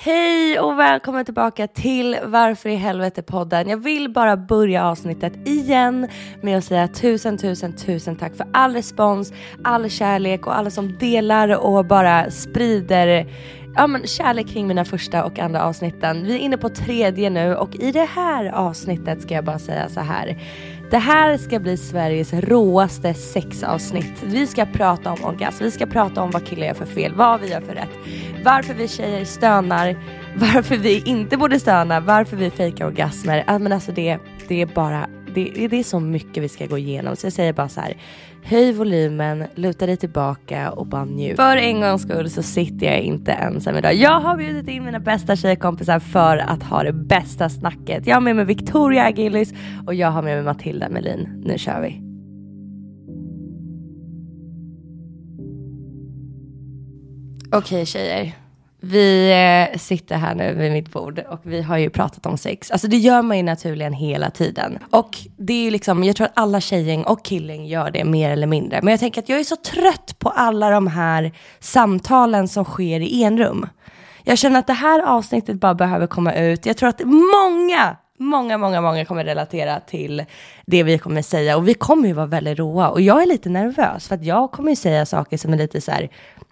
Hej och välkommen tillbaka till Varför i helvete podden. Jag vill bara börja avsnittet igen med att säga tusen, tusen, tusen tack för all respons, all kärlek och alla som delar och bara sprider ja, men kärlek kring mina första och andra avsnitten. Vi är inne på tredje nu och i det här avsnittet ska jag bara säga så här. Det här ska bli Sveriges råaste sexavsnitt. Vi ska prata om orgasm, vi ska prata om vad killar gör för fel, vad vi gör för rätt, varför vi tjejer stönar, varför vi inte borde stöna, varför vi fejkar orgasmer. men alltså det, det är bara, det, det är så mycket vi ska gå igenom så jag säger bara så här. Höj volymen, luta dig tillbaka och bara njut. För en gångs skull så sitter jag inte ensam idag. Jag har bjudit in mina bästa tjejkompisar för att ha det bästa snacket. Jag har med mig Victoria Agilis och jag har med mig Matilda Melin. Nu kör vi. Okej okay, tjejer. Vi eh, sitter här nu vid mitt bord och vi har ju pratat om sex. Alltså det gör man ju naturligen hela tiden. Och det är ju liksom, jag tror att alla tjejgäng och killing gör det mer eller mindre. Men jag tänker att jag är så trött på alla de här samtalen som sker i enrum. Jag känner att det här avsnittet bara behöver komma ut. Jag tror att många många, många, många kommer relatera till det vi kommer säga och vi kommer ju vara väldigt råa och jag är lite nervös för att jag kommer ju säga saker som är lite så här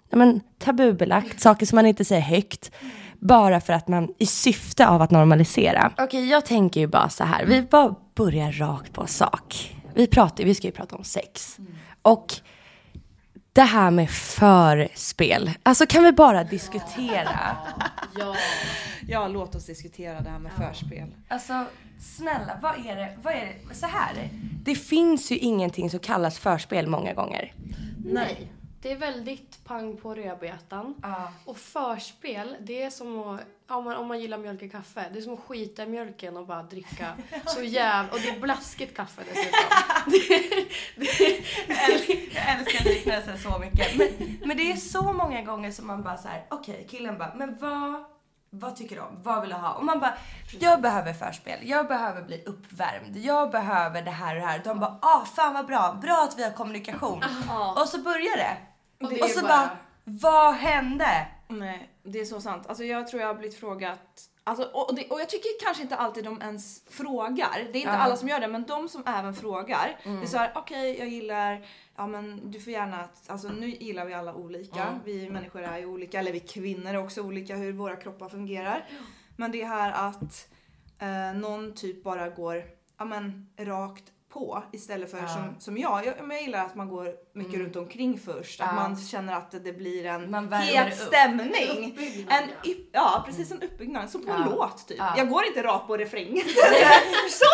ja, men, tabubelagt, saker som man inte säger högt. Bara för att man, i syfte av att normalisera. Okej, okay, jag tänker ju bara så här, vi bara börjar rakt på sak. Vi, pratar, vi ska ju prata om sex. Mm. Och det här med förspel. Alltså kan vi bara diskutera? ja. ja, låt oss diskutera det här med ja. förspel. Alltså snälla, vad är det? Vad är det? Så här. Det finns ju ingenting som kallas förspel många gånger. Nej. Det är väldigt pang på rödbetan. Uh. Och förspel, det är som att, om man, om man gillar mjölk i kaffe, det är som att skita i mjölken och bara dricka så jävla... Och det är blaskigt kaffe dessutom. jag älskar liknelsen så mycket. Men, men det är så många gånger som man bara så här: okej okay, killen bara, men vad vad tycker du om? Vad vill du ha? Och man bara, jag behöver förspel, jag behöver bli uppvärmd, jag behöver det här och det här. De bara, ah fan vad bra, bra att vi har kommunikation. Aha. Och så börjar det. Och, det och så bara... bara, vad hände? Nej, det är så sant. Alltså jag tror jag har blivit frågat Alltså, och, det, och jag tycker kanske inte alltid de ens frågar. Det är inte uh. alla som gör det, men de som även frågar. Mm. Det är såhär, okej okay, jag gillar, ja men du får gärna, alltså nu gillar vi alla olika. Mm. Vi människor är ju olika, eller vi kvinnor är också olika hur våra kroppar fungerar. Men det här att eh, någon typ bara går, ja men rakt på istället för ja. som, som jag. jag. Jag gillar att man går mycket mm. runt omkring först. Att man känner att det blir en het stämning. En, en ja, precis en uppbyggnad. Som på en låt typ. Jag går inte rakt på refrängen. så!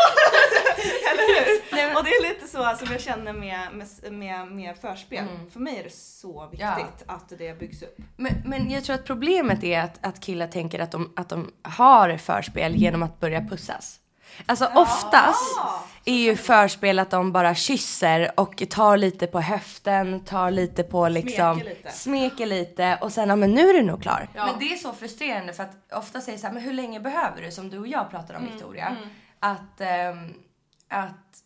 Eller hur? Nej, och det är lite så som jag känner med, med, med, med förspel. Mm. För mig är det så viktigt att det byggs upp. Men, men jag tror att problemet är att, att killar tänker att de, att de har förspel genom att börja pussas. Alltså oftast är ju förspel att de bara kysser och tar lite på höften, tar lite på liksom, smeker lite, smeker lite och sen, ja men nu är du nog klar. Ja. Men det är så frustrerande för att ofta säger så här, men hur länge behöver du? Som du och jag pratar om mm, Victoria. Mm. Att, ähm, att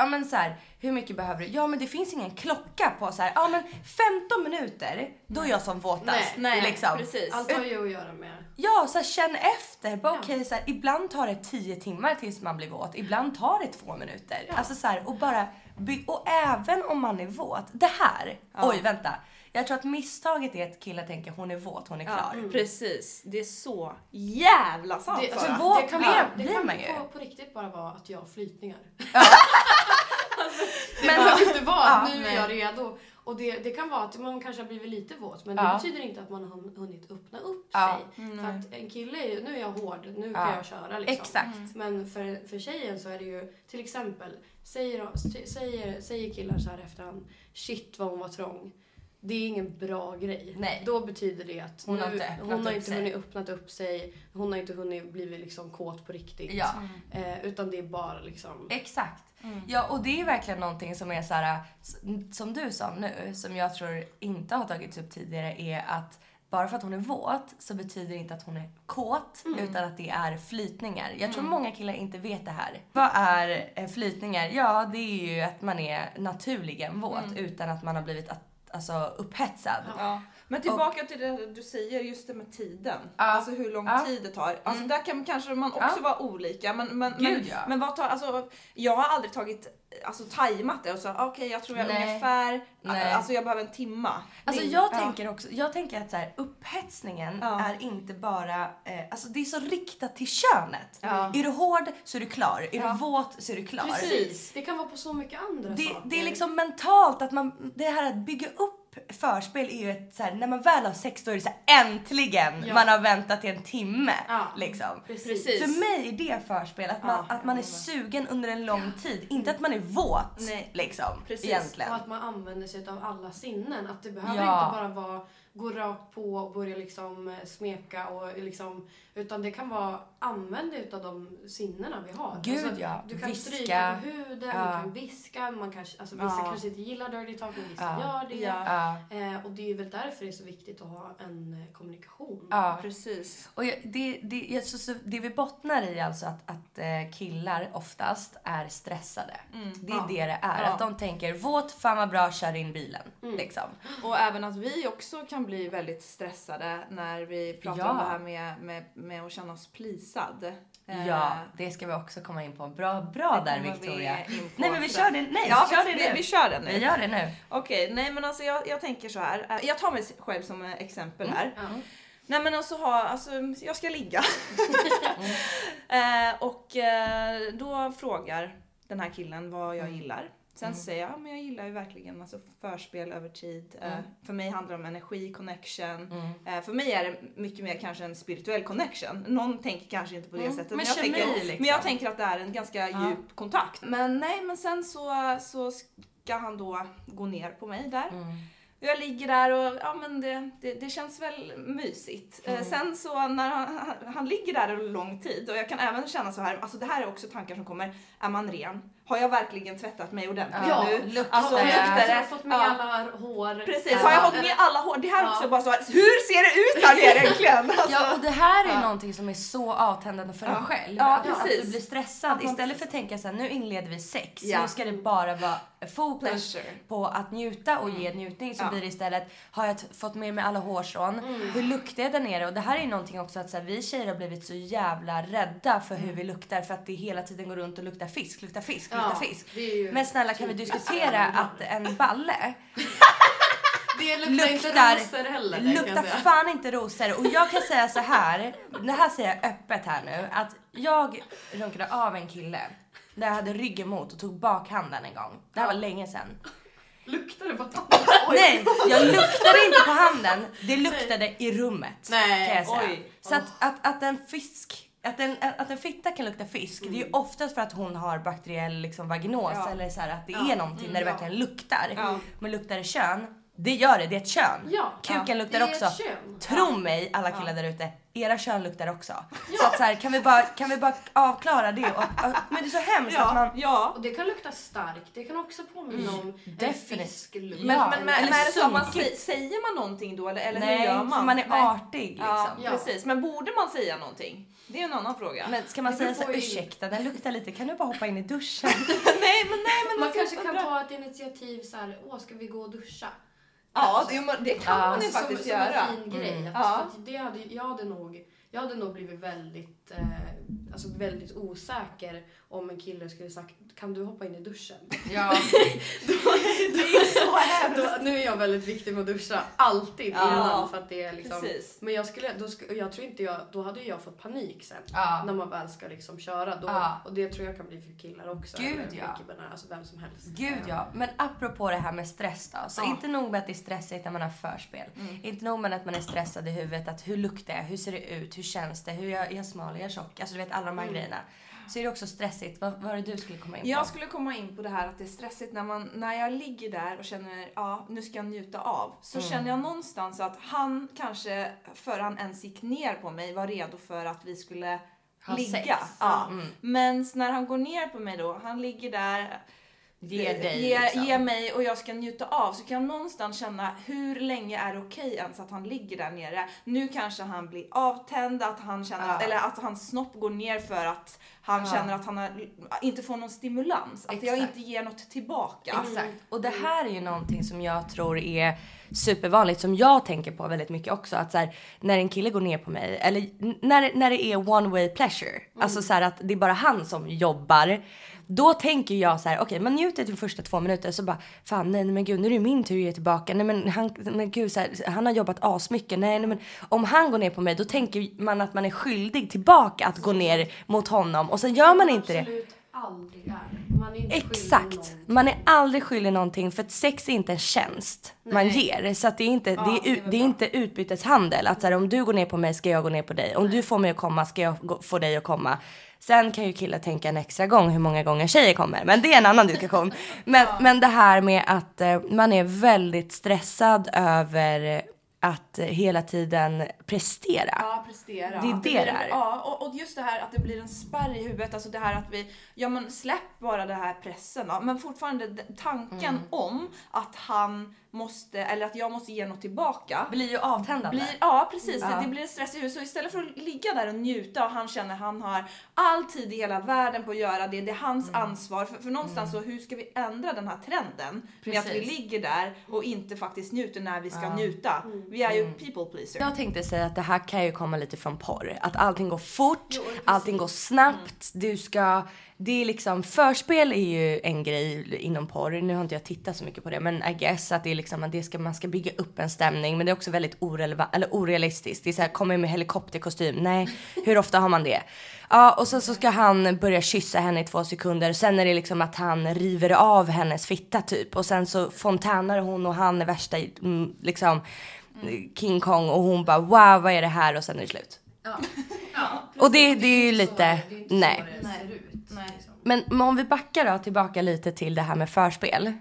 ja men så här, hur mycket behöver du? Ja men det finns ingen klocka på så här, ja men 15 minuter, då är jag som våtast. Nej, nej liksom. precis. Allt har ju att göra med. Ja, så här, känn efter. Bara, ja. okay, så här, ibland tar det 10 timmar tills man blir våt, ibland tar det två minuter. Ja. Alltså så här, och bara, och även om man är våt, det här, ja. oj vänta. Jag tror att misstaget är att killar tänker hon är våt, hon är klar. Ja, precis. Det är så jävla sant Det, alltså, våt det kan, blir- det blir kan man ju. På, på riktigt bara vara att jag har flytningar. alltså, det Men- behöver inte vara Ja, att nu är jag redo. Och det, det kan vara att man kanske har blivit lite våt men Ja. det betyder inte att man har hun- hunnit öppna upp Ja. sig. För att en kille är ju, nu är jag hård, nu Ja. kan jag köra liksom. Exakt. Men för, för tjejen så är det ju till exempel, säger, säger, säger killar så här efterhand, shit vad hon var trång. Det är ingen bra grej. Nej. Då betyder det att Hon nu, har inte hon har inte hunnit öppnat upp sig, hon har inte hunnit blivit liksom kåt på riktigt. Ja. Eh, utan det är bara liksom... Exakt. Ja, och det är verkligen någonting som är så här, som du sa nu, som jag tror inte har tagits upp tidigare, är att bara för att hon är våt så betyder det inte att hon är kåt, utan att det är flytningar. Jag tror många killar inte vet det här. Vad är eh, flytningar? Ja, det är ju att man är naturligen våt utan att man har blivit att, alltså, upphetsad. Ja. Men tillbaka till det du säger, just det med tiden. Ja. Alltså hur lång Ja. tid det tar. Alltså där kan kanske man också Ja. vara olika. Men, men, Gud, men, ja. men vad tar, alltså jag har aldrig tagit, alltså tajmat det och så okej jag tror jag Nej. ungefär, Nej. alltså jag behöver en timma. Alltså Det- jag ja. tänker också, jag tänker att så här, upphetsningen är inte bara, eh, alltså det är så riktat till könet. Är du hård så är du klar, är du våt så är du klar. Precis! Det kan vara på så mycket andra Det, saker. det är liksom mentalt att man, det här att bygga upp förspel är ju ett så här, när man väl har sex då är det så här, äntligen Ja. man har väntat i en timme. Ja. Liksom. Precis. För mig är det förspel, att man, Ja, att man är sugen under en lång tid. Inte att man är våt Nej. liksom. Precis. Egentligen. Och att man använder sig av alla sinnen. Att det behöver Ja. inte bara vara gå rakt på och börja liksom eh, smeka och liksom utan det kan vara använd utav de sinnena vi har. Alltså, Gud, ja. Du kan Viska. stryka på huden, Ja. du kan viska, man kanske, alltså vissa Ja. kanske inte gillar dirty talk men vissa Ja. gör det. Ja. Ja. Eh, och det är väl därför det är så viktigt att ha en eh, kommunikation. Ja. Precis. Och jag- det, det, jag, så, så, det vi bottnar i alltså att, att eh, killar oftast är stressade. Det är Ja. det det är. Ja. Att de tänker våt, fan vad bra, kör in bilen. Liksom. Och även att vi också kan bli väldigt stressade när vi pratar Ja. om det här med, med, med att känna oss plisad. Eh, Ja, det ska vi också komma in på. Bra, bra där Victoria. Nej men vi kör det, nej, Ja, kör vi, det vi, nu. vi kör den nu. Vi gör det nu. Okej, nej men alltså jag, jag tänker så här. Eh, Jag tar mig själv som eh, exempel Mm. här. Ja. Nej men alltså, ha, alltså jag ska ligga. eh, och eh, då frågar den här killen vad jag gillar. Sen säger jag, ja, men jag gillar ju verkligen alltså, förspel över tid. Eh, för mig handlar det om energi, connection. Eh, för mig är det mycket mer kanske en spirituell connection. Någon tänker kanske inte på det sättet. Men jag kemi, tänker, liksom. men jag tänker att det är en ganska djup kontakt. Men nej, men sen så, så ska han då gå ner på mig där. Mm. Jag ligger där och ja, men det, det, det känns väl mysigt. Mm. Eh, sen så när han, han, han ligger där under lång tid och jag kan även känna så här, alltså det här är också tankar som kommer, är man ren? Har jag verkligen tvättat mig ordentligt Ja, nu? luktar alltså, det? luktar Har jag fått med Ja. alla hår? Precis, Ja. har jag fått med alla hår? Det här är också bara så hur ser det ut här nere egentligen? Alltså, Ja och det här är Ja. någonting som är så avtändande för en Ja. själv. Ja, att, att precis. du blir stressad. Man- Istället för att tänka så här, nu inleder vi sex. Ja. Nu ska det bara vara fokus Pleasure. på att njuta och ge njutning. Så Ja. blir det istället, har jag fått med mig alla hårstrån? Hur luktar jag där nere? Och det här är ju någonting också att så här, vi tjejer har blivit så jävla rädda för hur vi luktar. För att det hela tiden går runt och luktar fisk, luktar fisk, Ja, luktar fisk. ju Men snälla kan vi diskutera att en balle Det luktar, inte luktar, rosor heller. luktar fan inte rosor. Och jag kan säga så här, det här säger jag öppet här nu, att jag runkade av en kille där jag hade ryggen mot och tog bakhanden en gång. Det här var länge sedan. Luktar det på Nej, jag luktade inte på handen. Det luktade i rummet. Nej, kan jag säga. oj. Så att, att, att en fisk att en, att en fitta kan lukta fisk, det är ju oftast för att hon har bakteriell liksom, vaginos Ja. eller så här, att det Ja. är någonting när det verkligen luktar. Men luktar det kön, det gör det, det är ett kön. Ja. Kuken Ja. luktar också. Tro mig alla killar där ute, era kön luktar också. Så att så här, kan, vi bara, kan vi bara avklara det? Och, och, men det är så hemskt att man... ja, ja. Och det kan lukta starkt. Det kan också påminna om en definitivt. fisklukt. Men, Ja, men, men, eller men är det så att man säger man någonting då eller, eller hur Nej, gör man? för man är Nej. artig liksom. Ja, Ja. precis. Men borde man säga någonting? Det är en annan fråga. Men ska man säga så här, ursäkta den luktar lite, kan du bara hoppa in i duschen? nej men nej men Man kanske kan undrar. ta ett initiativ så här, åh ska vi gå och duscha? Ja, det, kan Ja. man ju Alltså, faktiskt som, göra. Som en fin grej. Mm. Ja. det hade, jag hade nog jag hade nog blivit väldigt, eh, alltså väldigt osäker om en kille skulle sagt kan du hoppa in i duschen? Ja. det är så hemskt. nu är jag väldigt viktig med att duscha, alltid Ja, innan för att det är liksom. precis. Men jag skulle, då, sk- jag tror inte jag, då hade jag fått panik sen. Ja. När man väl ska liksom köra. Då, Ja. Och det tror jag kan bli för killar också. Gud, ja. killarna, Alltså vem som helst. Gud ja. Men apropå det här med stress då. Så Ja. inte nog med att det är stressigt när man har förspel. Inte nog med att man är stressad i huvudet. Att hur luktar jag? Hur ser det ut? Hur känns det? Hur är jag, är jag smal? Är jag tjock? Alltså du vet alla de här grejerna. Så är det också stressigt. Vad vad var det du skulle komma in på? Jag skulle komma in på det här att det är stressigt när, man, när jag ligger där och känner ja nu ska jag njuta av. Så Mm. känner jag någonstans att han kanske, före han ens gick ner på mig, var redo för att vi skulle Ha ligga. sex. Ja. Mm. Men när han går ner på mig då, han ligger där Ge dig ge, liksom. ge mig och jag ska njuta av så kan jag någonstans känna hur länge är det okej ens att han ligger där nere. Nu kanske han blir avtänd, att han känner, Ja. eller att hans snopp går ner för att han Ja. känner att han har, inte får någon stimulans. Att jag Exakt. inte ger något tillbaka. Exakt. Och det här är ju någonting som jag tror är supervanligt som jag tänker på väldigt mycket också. Att så här, när en kille går ner på mig eller när, när det är one way pleasure. Alltså så här att det är bara han som jobbar. Då tänker jag så här, okej man njuter till första två minuter så bara fan nej, nej men gud nu är det min tur att ge tillbaka. Nej men han, men gud så här, han har jobbat asmycket. Nej, nej men om han går ner på mig då tänker man att man är skyldig tillbaka att gå ner mot honom och sen gör man inte det. Absolut aldrig. Man Exakt. Man är aldrig skyldig någonting för att sex är inte en tjänst man ger. Så att det är inte, det är, det är det är inte utbyteshandel. Att så här, om du går ner på mig ska jag gå ner på dig. Om du får mig att komma ska jag få dig att komma. Sen kan ju killar tänka en extra gång hur många gånger tjejer kommer. Men det är en annan diskussion. Men, men det här med att eh, man är väldigt stressad över att eh, hela tiden prestera. Ja, prestera. Det är det det en- är. Ja, och, och just det här att det blir en spärr i huvudet. Alltså det här att vi, ja men släpp bara den här pressen då. Men fortfarande tanken Mm. om att han måste, eller att jag måste ge något tillbaka. blir ju avtändande. Blir, ja precis, Ja. Det, blir en stress i huvudet. Så istället för att ligga där och njuta och han känner att han har all tid i hela världen på att göra det. Det är hans Mm. ansvar. För, för någonstans så hur ska vi ändra den här trenden? Med att vi Precis. ligger där och inte faktiskt njuter när vi ska Ja. njuta. Vi är ju Mm. people pleaser. Jag tänkte säga att det här kan ju komma lite från porr. Att allting går fort, allting går snabbt. Du ska, det är liksom, förspel är ju en grej inom porr. Nu har inte jag tittat så mycket på det, men I guess att det är liksom att det ska, man ska bygga upp en stämning. Men det är också väldigt orelevant, eller orealistiskt. Det är så här, kommer med helikopterkostym. Nej, hur ofta har man det? Ja, och sen så ska han börja kyssa henne i två sekunder. Sen är det liksom att han river av hennes fitta typ. Och sen så fontänar hon och han är värsta mm, liksom King Kong och hon bara wow vad är det här och sen är det slut. Och det, det är ju lite, det är inte nej. så det ser ut. Nej. liksom. Men, men om vi backar då tillbaka lite till det här med förspel.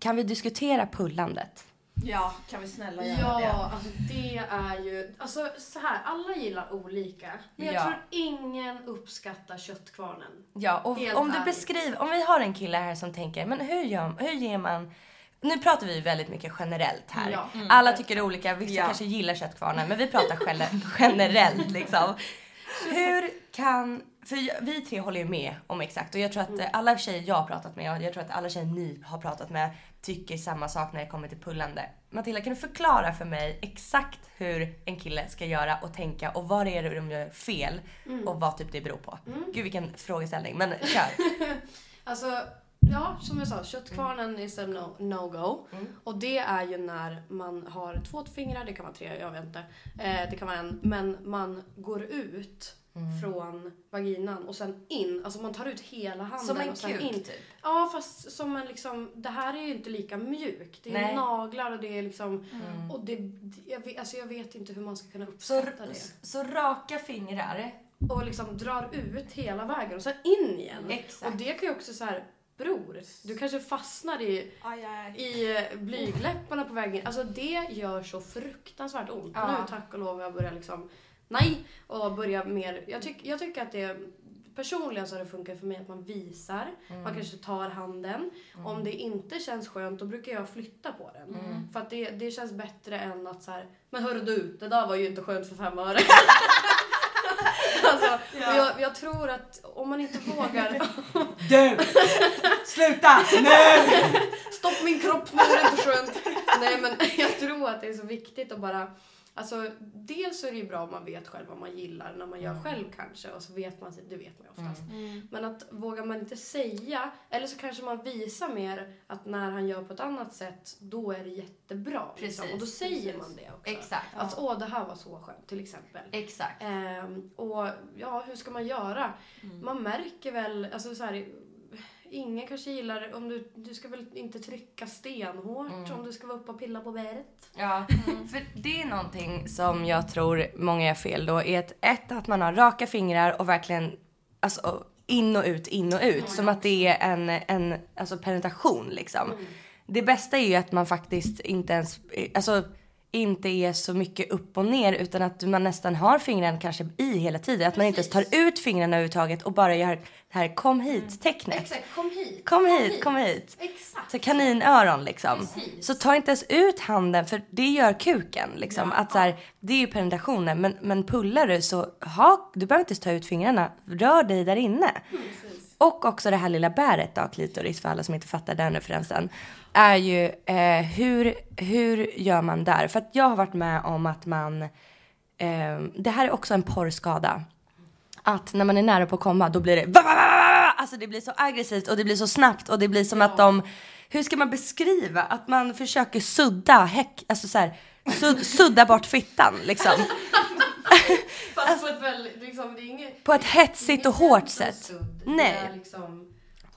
Kan vi diskutera pullandet? Ja, kan vi snälla göra Ja, det? alltså det är ju... Alltså så här, alla gillar olika. Men jag Ja. tror ingen uppskattar köttkvarnen. Ja, och Helt om du ärligt. beskriver, om vi har en kille här som tänker, men hur, gör, hur ger man nu pratar vi väldigt mycket generellt här. Ja, mm, Alla tycker det är olika, vissa Ja. kanske gillar köttkvarnen, men vi pratar gener- generellt liksom. Hur kan, för vi tre håller ju med om exakt och jag tror att eh, alla tjejer jag har pratat med och jag tror att alla tjejer ni har pratat med tycker samma sak när det kommer till pullande. Matilda kan du förklara för mig exakt hur en kille ska göra och tänka och vad det är de gör fel och vad typ det beror på? Gud vilken frågeställning men kör. Alltså, ja, som jag sa, köttkvarnen is a no- no-go. Och det är ju när man har två fingrar, det kan vara tre, jag vet inte. Eh, det kan vara en. Men man går ut från vaginan och sen in. Alltså man tar ut hela handen Som en och sen kuk in. typ. Ja, fast som en liksom, det här är ju inte lika mjukt. Det är Nej. naglar och det är liksom, och det, jag, vet, alltså jag vet inte hur man ska kunna Så, uppskatta det. så raka fingrar. Och liksom drar ut hela vägen och sen in igen. Exakt. Och det kan ju också så här, bror, du kanske fastnar i, Aj, aj. i eh, blygläpparna på vägen. Alltså det gör så fruktansvärt ont. Ja. Nu tack och lov har jag börjat liksom, nej, och börja mer, jag, tyck, jag tycker att det Personligen så har det funkat för mig att man visar, man kanske tar handen. Om det inte känns skönt då brukar jag flytta på den. För att det, det känns bättre än att så här, men hörru du, det där var ju inte skönt för fem öre. alltså, jag, jag tror att om man inte vågar Du! Sluta nu! Stopp min kropp, nu är det inte skönt. Nej men jag tror att det är så viktigt att bara Alltså, dels så är det ju bra om man vet själv vad man gillar när man gör Mm. själv kanske. Och så vet man, det vet man ju oftast. Men att vågar man inte säga, eller så kanske man visar mer att när han gör på ett annat sätt, då är det jättebra. liksom. Precis, Och då säger man det också. Exakt. Att åh, det här var så skönt, till exempel. Exakt. Ehm, och ja, hur ska man göra? Man märker väl, alltså så här, ingen kanske gillar, om du, du ska väl inte trycka stenhårt om du ska vara uppe och pilla på bäret. Ja, för det är någonting som jag tror många gör fel då. Är att ett, att man har raka fingrar och verkligen alltså, in och ut, in och ut. Som att det är en, en alltså, penetration liksom. Det bästa är ju att man faktiskt inte ens, alltså inte är så mycket upp och ner utan att man nästan har fingrarna kanske i hela tiden. Att man inte ens tar ut fingrarna överhuvudtaget och bara gör det här kom hit-tecknet. Exakt, kom hit. Kom hit, kom hit. Exakt. Så kaninöron liksom. Precis. Så ta inte ens ut handen för det gör kuken liksom. Att så här, det är ju penetrationen men, men pullar du så ha, du behöver inte ens ta ut fingrarna. Rör dig där inne. Och också det här lilla bäret då, klitoris för alla som inte fattar den referensen. Är ju eh, hur, hur gör man där? För att jag har varit med om att man, eh, det här är också en porrskada att när man är nära på att komma då blir det va, va, va, va, va. Alltså det blir så aggressivt och det blir så snabbt och det blir som att de, hur ska man beskriva? Att man försöker sudda häck, alltså så här, sud, sudda bort fittan liksom. Fast på ett väldigt, liksom, det är inget... På ett hetsigt och hårt sätt. sudd. Nej. Det är liksom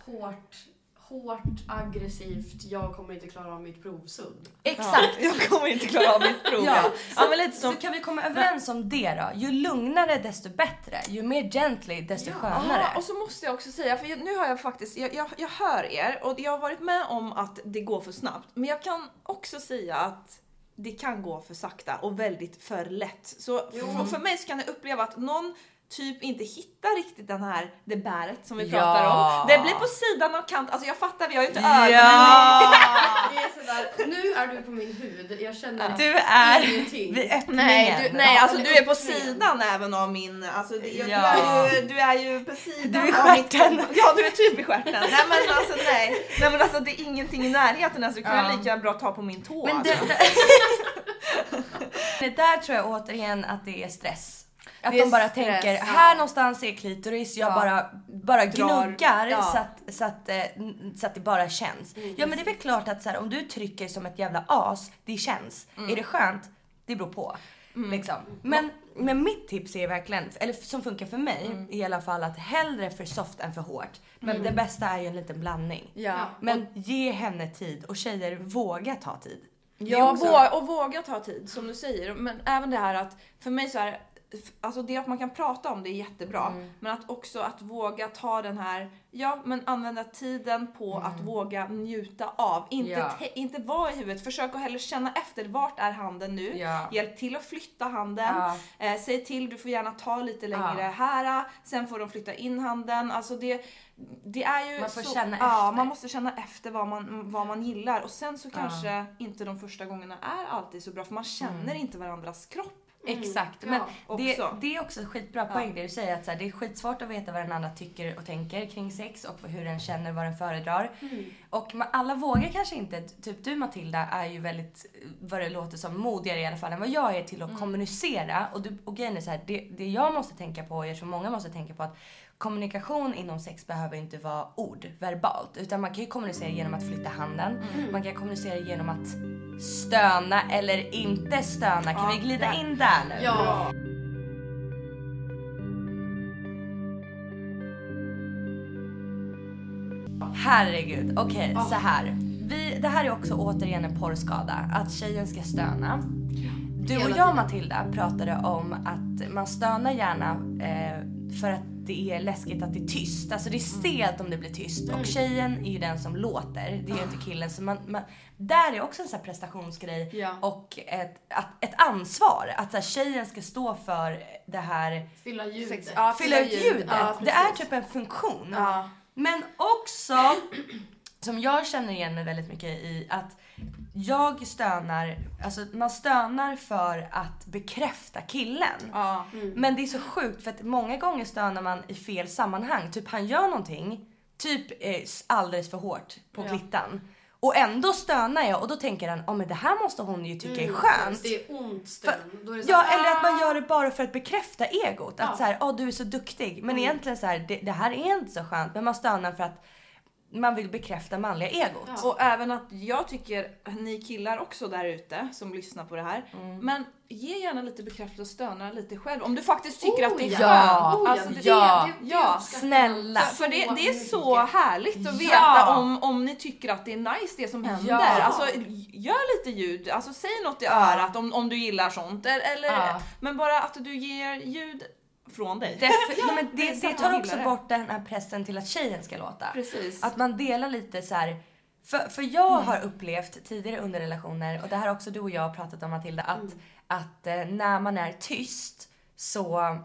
hårt, hårt, aggressivt, jag kommer inte klara av mitt provsudd. Exakt. Jag kommer inte klara av mitt prov. Ja, ja men lite som... Så kan vi komma överens om det då? Ju lugnare desto bättre. Ju mer gently desto skönare. Ja, och så måste jag också säga, för jag- nu har jag faktiskt, jag, jag, jag hör er och jag har varit med om att det går för snabbt. Men jag kan också säga att det kan gå för sakta och väldigt för lätt. Så för, för mig så kan jag uppleva att någon typ inte hittar riktigt den här, det bäret som vi Ja. pratar om. Det blir på sidan av kant, alltså jag fattar, vi har ju inte Ja. ögon. Det är sådär, nu är du på min hud, jag känner Du är ingenting. vid öppningen. Nej, du, nej Ja, alltså du är på sidan även av min, alltså det, jag, Ja. du, är ju, du är ju på sidan Du är mitt- stjärten. Ja du är typ i stjärten. Nej men alltså nej. Nej men alltså det är ingenting i närheten alltså, du kan Ja. lika bra ta på min tå Men alltså. det, det, det där tror jag återigen att det är stress. Att de bara stress, tänker, ja. här någonstans är klitoris, jag Ja. bara, bara Drar, gnuggar ja. så, att, så, att, eh, så att det bara känns. Ja men det är väl klart att så här, om du trycker som ett jävla as, det känns. Är det skönt? Det beror på. Liksom. Men, men mitt tips är verkligen, eller som funkar för mig i alla fall, att hellre för soft än för hårt. Men det bästa är ju en liten blandning. Ja. Men ge henne tid och tjejer våga ta tid. Ja, vå- och våga ta tid som du säger. Men även det här att för mig så är Alltså det att man kan prata om det är jättebra. Mm. Men att också att våga ta den här, ja men använda tiden på att våga njuta av. Inte, Mm. Ja. te- inte vara i huvudet, försök att heller känna efter vart är handen nu. Ja. Hjälp till att flytta handen. Ja. Eh, säg till, du får gärna ta lite längre här. Sen får de flytta in handen. Alltså det, det är ju Man får så, känna ja, efter. man måste känna efter vad man, vad man gillar. Och sen så kanske inte de första gångerna är alltid så bra för man känner Mm. inte varandras kropp. Exakt. Ja, Men det, också. det är också skitbra poäng det du säger. Att så här, det är skitsvårt att veta vad den andra tycker och tänker kring sex och hur den känner, vad den föredrar. Och man, alla vågar kanske inte. Typ du Matilda är ju väldigt, vad det låter som, modigare i alla fall än vad jag är till att kommunicera. Och, du, och grejen är så här, det, det jag måste tänka på, och jag tror många måste tänka på att kommunikation inom sex behöver inte vara ord, verbalt. Utan man kan ju kommunicera genom att flytta handen. Man kan kommunicera genom att stöna eller inte stöna. Kan Ja, vi glida där. in där nu? Ja. Herregud, okej så här. Vi, det här är också återigen en porrskada, att tjejen ska stöna. Du och jag. Matilda pratade om att man stönar gärna eh, för att det är läskigt att det är tyst. Alltså det är stelt om det blir tyst. Och tjejen är ju den som låter, det är ju inte killen. Så man, man, där är också en sån här prestationsgrej Ja. och ett, att, ett ansvar. Att så här, tjejen ska stå för det här Fylla ljudet. Sex- ja, fylla ut ljudet. Ja, det är typ en funktion. Men också, som jag känner igen mig väldigt mycket i, att jag stönar, alltså man stönar för att bekräfta killen. Ja. Men det är så sjukt för att många gånger stönar man i fel sammanhang. Typ han gör någonting, typ eh, alldeles för hårt på Ja. klittan. Och ändå stönar jag och då tänker han, ja men det här måste hon ju tycka är skönt. Det är ont stön. Då är det så Ja, här, eller att man "Ah." gör det bara för att bekräfta egot. Att Ja. så här, åh du är så duktig. Men egentligen så här, det, det här är inte så skönt. Men man stönar för att man vill bekräfta manliga egot. Och även att jag tycker, ni killar också där ute som lyssnar på det här, Mm. men ge gärna lite bekräftelse och stöna lite själv. Om du faktiskt tycker Oh, att det är ja. skönt. Oh, ja, Alltså, det- ja. det- det ja. Snälla. För det, det är så härligt att veta Ja. om, om ni tycker att det är nice det som händer. Ja. Alltså, gör lite ljud, alltså, säg något i örat om, om du gillar sånt. Eller, eller, Ja. Men bara att du ger ljud från dig. Def- nej, men det det, tar också bort den här pressen till att tjejen ska låta. Precis. Att man delar lite så här. För, för jag Mm. har upplevt tidigare under relationer, och det här har också du och jag pratat om Matilda, att, att eh, när man är tyst så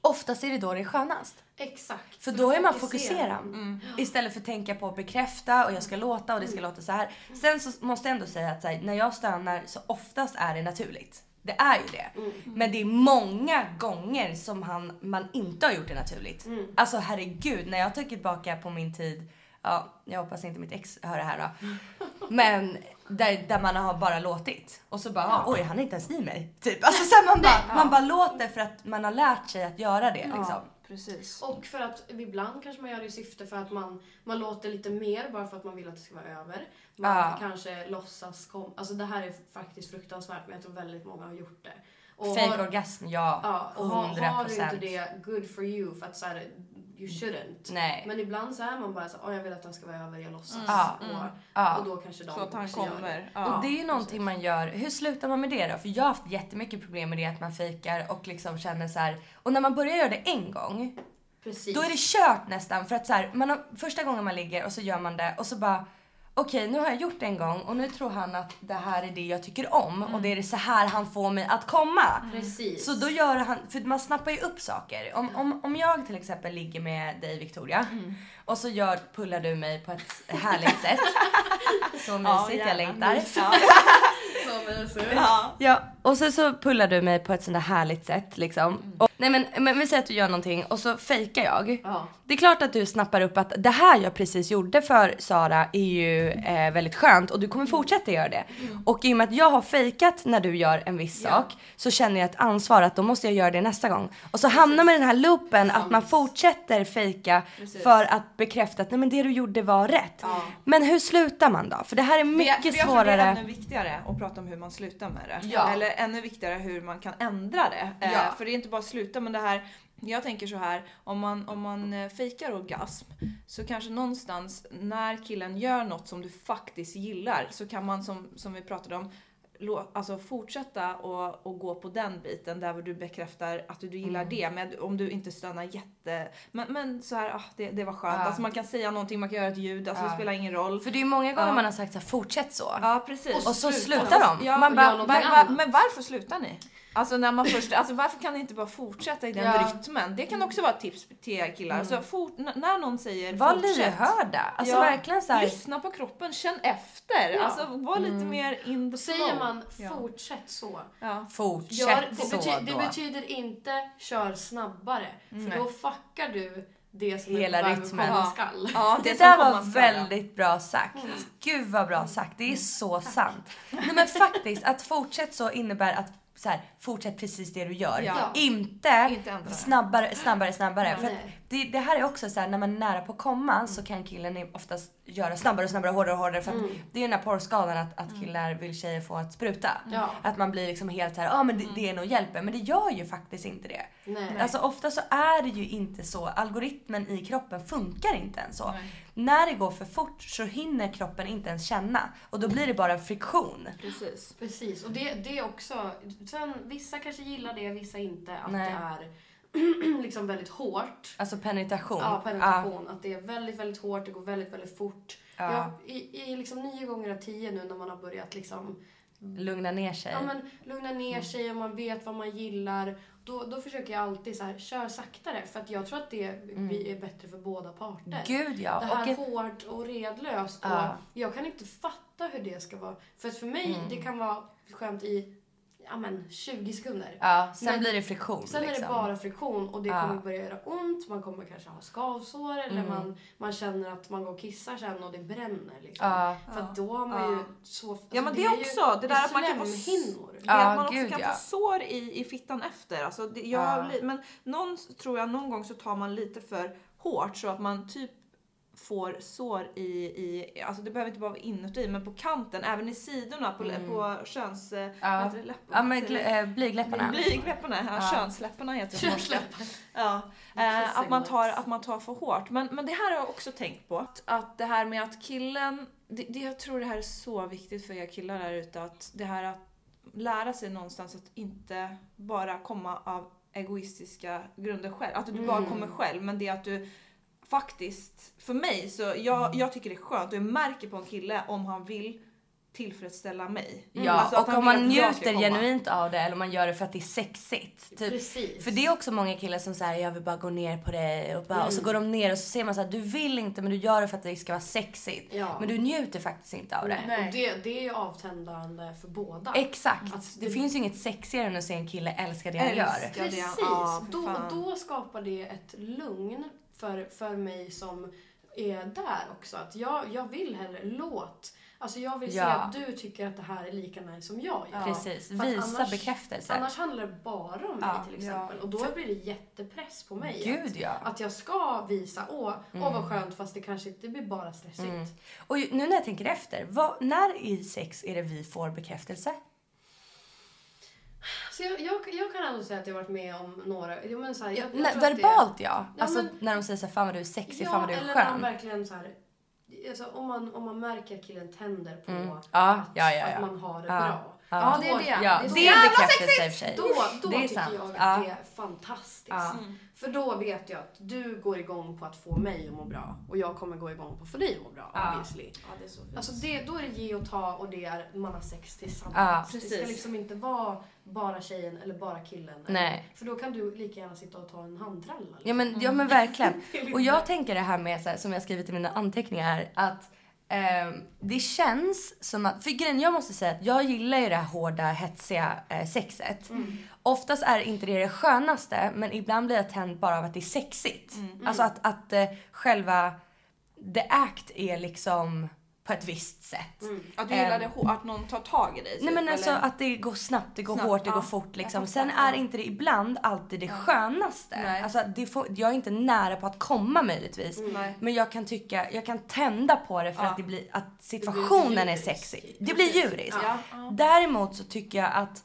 oftast är det då det är skönast. Exakt. För då är man fokuserad. Istället för att tänka på att bekräfta och jag ska låta och det ska låta så här. Sen så måste jag ändå säga att här, när jag stönar så oftast är det naturligt. Det är ju det. Men det är många gånger som han, man inte har gjort det naturligt. Alltså herregud, när jag tänker tillbaka på min tid, ja, jag hoppas inte mitt ex hör det här då. Men där, där man har bara låtit och så bara, oj han är inte ens i mig. Typ. Alltså så här, man, bara, man bara låter för att man har lärt sig att göra det. Liksom. Precis. Och för att ibland kanske man gör det i syfte för att man, man låter lite mer bara för att man vill att det ska vara över. Man Ja. kanske låtsas kom... Alltså det här är faktiskt fruktansvärt men jag tror väldigt många har gjort det. Och Fake har- orgasm, ja. Ja, och har, 100 har du inte det, good for you. För att så här, you shouldn't. Nej. Men ibland så är man bara så "Åh, jag vill att den ska vara över, jag låtsas. Ja, Och, Ja. och då kanske de Så att han kommer. det. Ja. och det är ju någonting man gör. Hur slutar man med det då? För jag har haft jättemycket problem med det att man fejkar och liksom känner så här. Och när man börjar göra det en gång, Precis. då är det kört nästan. För att så här, man har, första gången man ligger och så gör man det och så bara Okej, nu har jag gjort det en gång och nu tror han att det här är det jag tycker om och det är det så här han får mig att komma. Precis. Så då gör han, för man snappar ju upp saker. Om, om, om jag till exempel ligger med dig Victoria och så gör, pullar du mig på ett härligt sätt. Så mysigt, jag längtar. Ja. Ja, och så, så pullar du mig på ett sånt där härligt sätt liksom. Och, nej men, men vi säger att du gör någonting och så fejkar jag. Ja. Det är klart att du snappar upp att det här jag precis gjorde för Sara är ju eh, väldigt skönt och du kommer fortsätta göra det. Och i och med att jag har fejkat när du gör en viss sak så känner jag ett ansvar att då måste jag göra det nästa gång. Och så hamnar man i den här loopen att man fortsätter fejka för att bekräfta att nej men det du gjorde var rätt. Men hur slutar man då? För det här är Men jag- mycket för jag tror Det är svårare. ännu viktigare att prata om hur man slutar med det. Ja. Eller ännu viktigare hur man kan ändra det. Eh, Ja. för det är inte bara sluta men det här jag tänker så här, om man, om man eh, fejkar orgasm så kanske någonstans när killen gör något som du faktiskt gillar så kan man som, som vi pratade om Alltså fortsätta och, och gå på den biten där du bekräftar att du, du gillar Mm. det. Men om du inte stönar jätte... Men, men så här, ah, det, det var skönt. Ja. Alltså man kan säga någonting, man kan göra ett ljud, alltså det spelar ingen roll. För det är ju många gånger Ja. man har sagt så här, fortsätt så. Ja precis. Och så slutar slutar de. Ja, man bara, något var, var, annat. men varför slutar ni? Alltså, när man först, alltså varför kan ni inte bara fortsätta i den Ja. rytmen? Det kan också vara ett tips till killar. Så fort, när någon säger var fortsätt. lyhörda. Alltså Ja, verkligen så här, Lyssna på kroppen, känn efter. Ja. Alltså var lite mer in the Säger flow. man Ja. fortsätt så. Ja. fortsätt Gör, det, så bety, det då. betyder inte kör snabbare. För då fuckar du det som Hela är rytmen. komma Ja. skall. Ja, Det som där var skall. väldigt bra sagt. Gud vad bra sagt. Det är så sant. Nej men faktiskt, att fortsätt så innebär att så här, fortsätt precis det du gör. Ja. Inte, Inte snabbare, snabbare, snabbare. För att Nej. Det, det här är också så här, när man är nära på komma så kan killen oftast göra snabbare och snabbare, hårdare och hårdare. För att det är ju den här porrskadan att, att killar vill tjejer få att spruta. Ja. Att man blir liksom helt så här, ja ah, men det, det är nog hjälper. Men det gör ju faktiskt inte det. Nej. Alltså ofta så är det ju inte så. Algoritmen i kroppen funkar inte ens så. När det går för fort så hinner kroppen inte ens känna. Och då blir det bara en friktion. Precis. Precis, och det, det är också... Sen, vissa kanske gillar det, vissa inte. Att Nej. det är liksom väldigt hårt. Alltså penetration. Ja, penetration. Att det är väldigt, väldigt hårt, det går väldigt, väldigt fort. Ja. Jag, i, I liksom nio gånger av tio nu när man har börjat liksom lugna ner sig. Ja, men lugna ner sig och man vet vad man gillar. Då, då försöker jag alltid så här, kör saktare. För att jag tror att det vi är bättre för båda parter. Gud ja. Det här Och ett, hårt och redlöst. Ja. Och jag kan inte fatta hur det ska vara. För att för mig, det kan vara skönt i ja, men 20 sekunder. Ja, sen Men blir det friktion. Sen är liksom. det bara friktion och det Ja. kommer börja göra ont. Man kommer kanske ha skavsår eller Mm. man, man känner att man går och kissar sen och det bränner. Liksom. Ja. För att då har man ju så... Alltså Ja men det är är ju- också, det där att man kan få slemhinnor. Ja, Ja, att man också gud, kan ja. få sår i, i fittan efter. Alltså det, jag, Ja. Men någon tror jag någon gång så tar man lite för hårt så att man typ får sår i, i alltså det behöver inte bara vara inuti men på kanten, även i sidorna på, på köns... Ja. Vad heter det? Läpparna? Ja, men glä- äh, blygdläpparna. Blygläpparna, ja, Ja. könsläpparna heter det. Könsläppar. Ja, eh, att, man tar, att man tar för hårt. Men, men det här har jag också tänkt på. Att, att det här med att killen, det, det, jag tror det här är så viktigt för er killar där ute. Att det här att lära sig någonstans att inte bara komma av egoistiska grunder själv. Att du bara Mm. kommer själv. Men det att du faktiskt, för mig så jag, jag tycker det är skönt och jag märker på en kille om han vill tillfredsställa mig. Ja, Alltså och om man njuter genuint av det eller om man gör det för att det är sexigt. Typ. Precis. För det är också många killar som säger jag vill bara gå ner på dig och, bara, och så går de ner och så ser man så här, du vill inte men du gör det för att det ska vara sexigt. Ja. Men du njuter faktiskt inte av det. Och det, det är ju avtändande för båda. Exakt. Att det, det- finns ju inget sexigare än att se en kille älska det han gör. Det. Precis. Ja, då, då skapar det ett lugn för, för mig som är där också. Att jag, jag vill hellre låt. Alltså jag vill se Ja. att du tycker att det här är lika nice som jag gör. Precis. För Visa bekräftelse. Annars handlar det bara om mig Ja, till exempel. Och då blir det jättepress på mig. Gud, att, ja. Mm. att jag ska visa, åh, åh vad skönt fast det kanske inte blir bara stressigt. Och ju- nu när jag tänker efter, vad, när i sex är det vi får bekräftelse? Så jag, jag, jag kan ändå säga att jag varit med om några, jag men så här, jag, jag tror att det- verbalt ja. Alltså men- när de säger så här, fan vad du är sexig, Ja, fan vad du är eller när skön. verkligen så här, alltså, om, man, om man märker att killen tänder på Ja, att, ja, ja, ja. att man har det Ja. bra. Ja, det är det. Ja, Det är det är bekräftelse i och för sig. Då, då Det är tycker sant. jag att Ja. det är fantastiskt. Ja. För då vet jag att du går igång på att få mig att må bra och jag kommer gå igång på att få dig att må bra. Ja. Obviously. Ja, det är så fint. Alltså det, då är det ge och ta och det är man har sex tillsammans. Ja, det ska liksom inte vara bara tjejen eller bara killen. Nej. För då kan du lika gärna sitta och ta en handtralla. liksom. Ja men, ja men verkligen. Och jag tänker det här med, så här, som jag skrivit i mina anteckningar, att ehm, det känns som att, för grejen jag måste säga att jag gillar ju det här hårda, hetsiga eh, sexet. Oftast är inte det det skönaste, men ibland blir jag tänd bara av att det är sexigt. Alltså att, att eh, själva the act är liksom på ett visst sätt. Att du gillar Ehm, det hå- att någon tar tag i dig? Nej typ, men alltså eller? att det går snabbt, det går Snabbt, hårt, det ja. går fort liksom. Sen är ja. inte det ibland alltid det skönaste. Nej. Alltså det får, jag är inte nära på att komma möjligtvis. Nej. Men jag kan tycka, jag kan tända på det för Ja. att det blir, att situationen är djuriskt. sexig. Det blir djuriskt. Ja, ja. Däremot så tycker jag att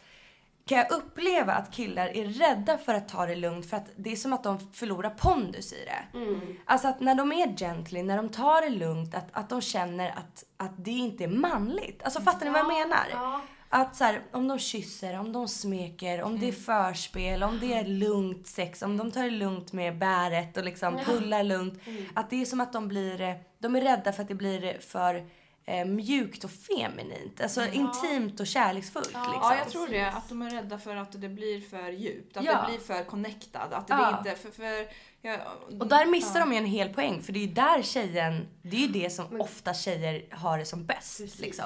kan jag uppleva att killar är rädda för att ta det lugnt för att det är som att de förlorar pondus i det. Alltså att när de är gently, när de tar det lugnt, att, att de känner att, att det inte är manligt. Alltså fattar ni vad jag menar? Ja. Att så här, om de kysser, om de smeker, om det är förspel, om det är lugnt sex, om de tar det lugnt med bäret och liksom pullar lugnt. Att det är som att de blir, de är rädda för att det blir för eh, mjukt och feminint. Alltså intimt och kärleksfullt liksom. Ja, jag tror det. Att de är rädda för att det blir för djupt. Att Ja. det blir för connectad. Att det Ja. inte... För, för, jag, Och där missar de ju en hel poäng för det är ju där tjejen, det är ju det som ofta tjejer har det som bäst Precis. liksom.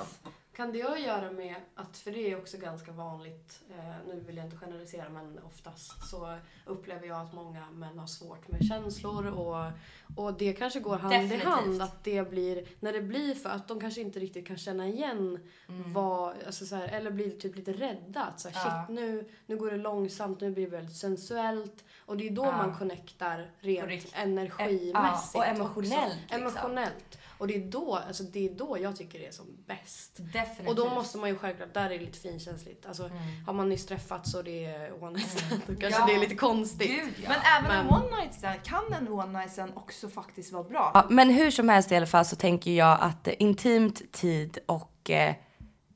Kan det ha att göra med att, för det är också ganska vanligt, eh, nu vill jag inte generalisera men oftast så upplever jag att många män har svårt med känslor och, och det kanske går hand Definitivt. i hand att det blir, när det blir för att de kanske inte riktigt kan känna igen vad, alltså så här, eller blir typ lite rädda att så här, Mm. Ja. shit nu, nu går det långsamt, nu blir det väldigt sensuellt och det är då Ja. man connectar rent energimässigt Ja, och emotionellt, liksom. Emotionellt. Och det är, då, alltså det är då jag tycker det är som bäst. Definitivt. Och då måste man ju självklart, där är det lite finkänsligt. Alltså, Har man nyss träffats och det är one night stand, då kanske Ja. det är lite konstigt. Gud ja. Men även en Men- one night stand, kan en one night stand också faktiskt vara bra? Ja, men hur som helst i alla fall så tänker jag att eh, intimt tid och eh,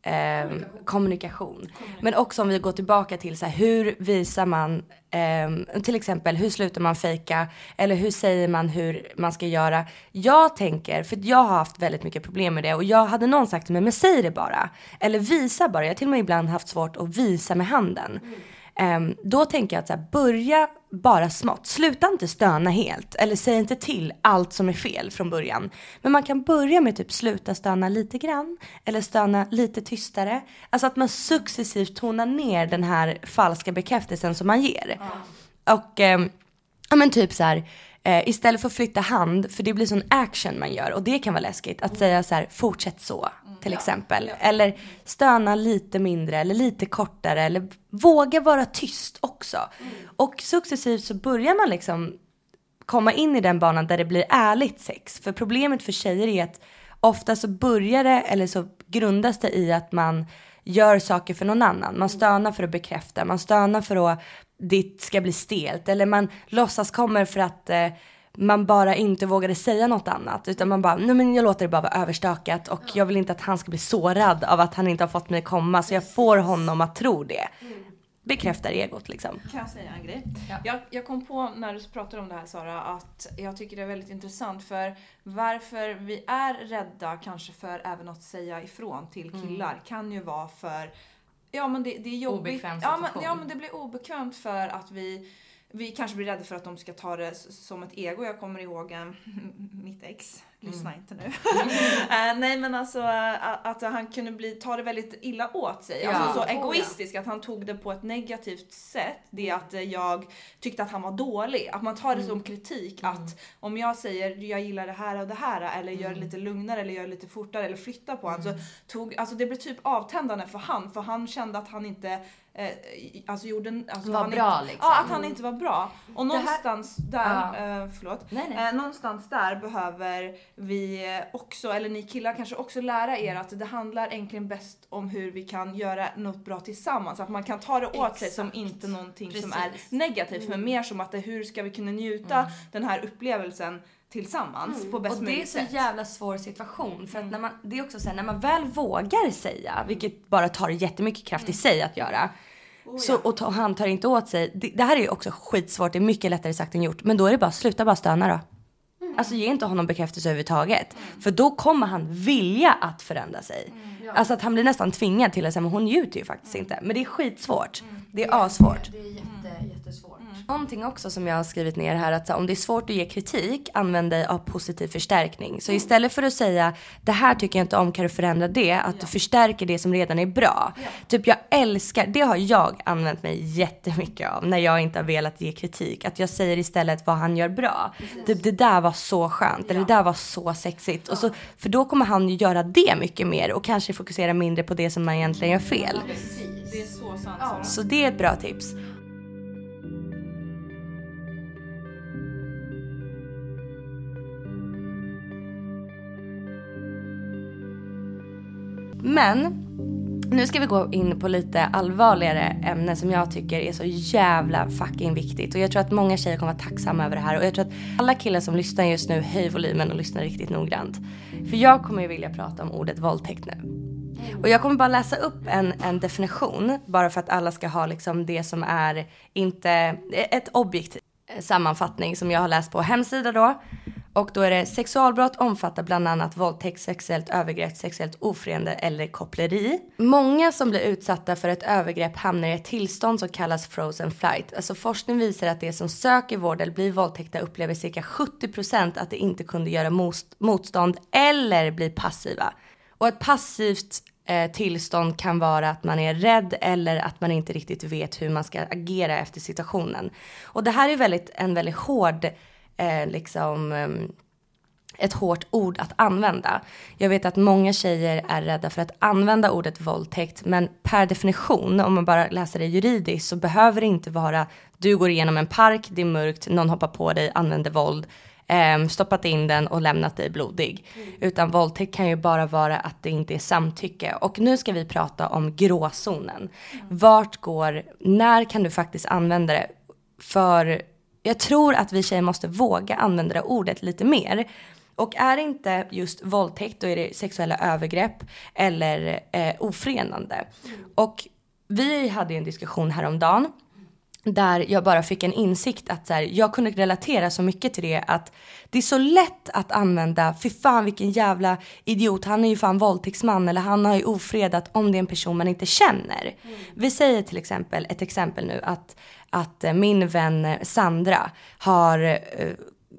ehm, kommunikation. Men också om vi går tillbaka till så här, hur visar man, ehm, till exempel hur slutar man fejka eller hur säger man hur man ska göra. Jag tänker, för jag har haft väldigt mycket problem med det och jag hade någon sagt till mig, men säg det bara. Eller visa bara. Jag har till och med ibland haft svårt att visa med handen. Ehm, då tänker jag att så här, börja bara smått. Sluta inte stöna helt eller säg inte till allt som är fel från början. Men man kan börja med typ sluta stöna lite grann eller stöna lite tystare. Alltså att man successivt tonar ner den här falska bekräftelsen som man ger. Mm. Och eh, ja men typ så här Eh, istället för att flytta hand, för det blir sån action man gör och det kan vara läskigt. Att säga så här, fortsätt så till exempel. Eller stöna lite mindre eller lite kortare eller våga vara tyst också. Och successivt så börjar man liksom komma in i den banan där det blir ärligt sex. För problemet för tjejer är att ofta så börjar det eller så grundas det i att man gör saker för någon annan. Man stönar för att bekräfta, man stönar för att det ska bli stelt eller man låtsas kommer för att eh, man bara inte vågade säga något annat utan man bara, nej men jag låter det bara vara överstökat och jag vill inte att han ska bli sårad av att han inte har fått mig komma så jag får honom att tro det. Bekräftar egot liksom. Kan jag säga en grej? Ja. Jag, jag kom på när du pratade om det här Sara att jag tycker det är väldigt intressant för varför vi är rädda kanske för även att säga ifrån till killar mm. kan ju vara för Ja men det, det är jobbigt. Obekväm ja men, ja men det blir obekvämt för att vi vi kanske blir rädda för att de ska ta det som ett ego. Jag kommer ihåg en, mitt ex, lyssna mm. inte nu. uh, nej men alltså att han kunde bli, ta det väldigt illa åt sig. Ja. Alltså så oh, egoistisk att han tog det på ett negativt sätt. Det att uh, jag tyckte att han var dålig. Att man tar det mm. som kritik. Mm. Att om jag säger jag gillar det här och det här eller gör det mm. lite lugnare eller gör det lite fortare eller flyttar på honom. Så mm. tog, alltså det blev typ avtändande för han. För han kände att han inte eh, alltså gjorde... Alltså var bra inte, liksom. Ja, att han inte var bra. Och någonstans här, där, ja. eh, förlåt. Nej, nej. Eh, någonstans där behöver vi också, eller ni killar kanske också lära er att det handlar egentligen bäst om hur vi kan göra något bra tillsammans. Att man kan ta det åt Exakt. sig som inte någonting Precis. som är negativt, mm. men mer som att det, hur ska vi kunna njuta mm. den här upplevelsen tillsammans mm. på bäst Och det är så sätt. jävla svår situation för att mm. när man, det är också så här, när man väl vågar säga, vilket bara tar jättemycket kraft mm. i sig att göra. Oh, så, och ta, han tar inte åt sig. Det, det, här är ju också skitsvårt, det är mycket lättare sagt än gjort. Men då är det bara, sluta bara stöna då. Mm. Alltså ge inte honom bekräftelse överhuvudtaget. Mm. För då kommer han vilja att förändra sig. Mm, ja. Alltså att han blir nästan tvingad till att säga, men hon njuter ju faktiskt mm. inte. Men det är skitsvårt. Mm. Det är. Det är jätte, jättesvårt. Någonting också som jag har skrivit ner här att om det är svårt att ge kritik, använd dig av positiv förstärkning. Så istället för att säga det här tycker jag inte om, kan du förändra det? Att ja. du förstärker det som redan är bra. Ja. Typ jag älskar, det har jag använt mig jättemycket av när jag inte har velat ge kritik. Att jag säger istället vad han gör bra. Typ det där var så skönt, ja. eller det där var så sexigt. Och så, för då kommer han ju göra det mycket mer och kanske fokusera mindre på det som man egentligen gör fel. Det är så sant. Så det är ett bra tips. Men nu ska vi gå in på lite allvarligare ämne som jag tycker är så jävla fucking viktigt. Och jag tror att många tjejer kommer vara tacksamma över det här. Och jag tror att alla killar som lyssnar just nu, höj volymen och lyssna riktigt noggrant. För jag kommer ju vilja prata om ordet våldtäkt nu. Och jag kommer bara läsa upp en, en definition. Bara för att alla ska ha liksom det som är inte ett objektivt sammanfattning som jag har läst på hemsida då. Och då är det sexualbrott omfattar bland annat våldtäkt, sexuellt övergrepp, sexuellt ofredande eller koppleri. Många som blir utsatta för ett övergrepp hamnar i ett tillstånd som kallas frozen flight. Alltså forskning visar att de som söker vård eller blir våldtäkta upplever cirka 70% att de inte kunde göra motstånd eller bli passiva. Och ett passivt eh, tillstånd kan vara att man är rädd eller att man inte riktigt vet hur man ska agera efter situationen. Och det här är väldigt, en väldigt hård eh, liksom ehm, ett hårt ord att använda. Jag vet att många tjejer är rädda för att använda ordet våldtäkt, men per definition, om man bara läser det juridiskt, så behöver det inte vara du går igenom en park, det är mörkt, någon hoppar på dig, använder våld, eh, stoppat in den och lämnat dig blodig. Mm. Utan våldtäkt kan ju bara vara att det inte är samtycke. Och nu ska vi prata om gråzonen. Mm. Vart går, när kan du faktiskt använda det? För jag tror att vi tjejer måste våga använda det ordet lite mer. Och är det inte just våldtäkt, då är det sexuella övergrepp eller eh, ofredande. Mm. Och vi hade ju en diskussion häromdagen där jag bara fick en insikt att så här, jag kunde relatera så mycket till det att det är så lätt att använda, fy fan vilken jävla idiot, han är ju fan våldtäktsman eller han har ju ofredat om det är en person man inte känner. Mm. Vi säger till exempel, ett exempel nu att, att min vän Sandra har eh,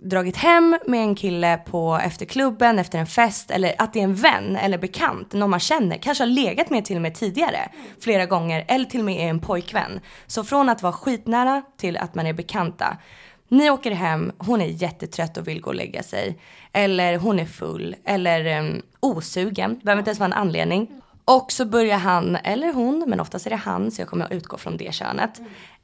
dragit hem med en kille på efter klubben, efter en fest eller att det är en vän eller bekant, någon man känner, kanske har legat med till och med tidigare flera gånger eller till och med är en pojkvän. Så från att vara skitnära till att man är bekanta. Ni åker hem, hon är jättetrött och vill gå och lägga sig. Eller hon är full eller um, osugen, behöver inte ens vara en anledning. Och så börjar han, eller hon, men oftast är det han, så jag kommer att utgå från det könet,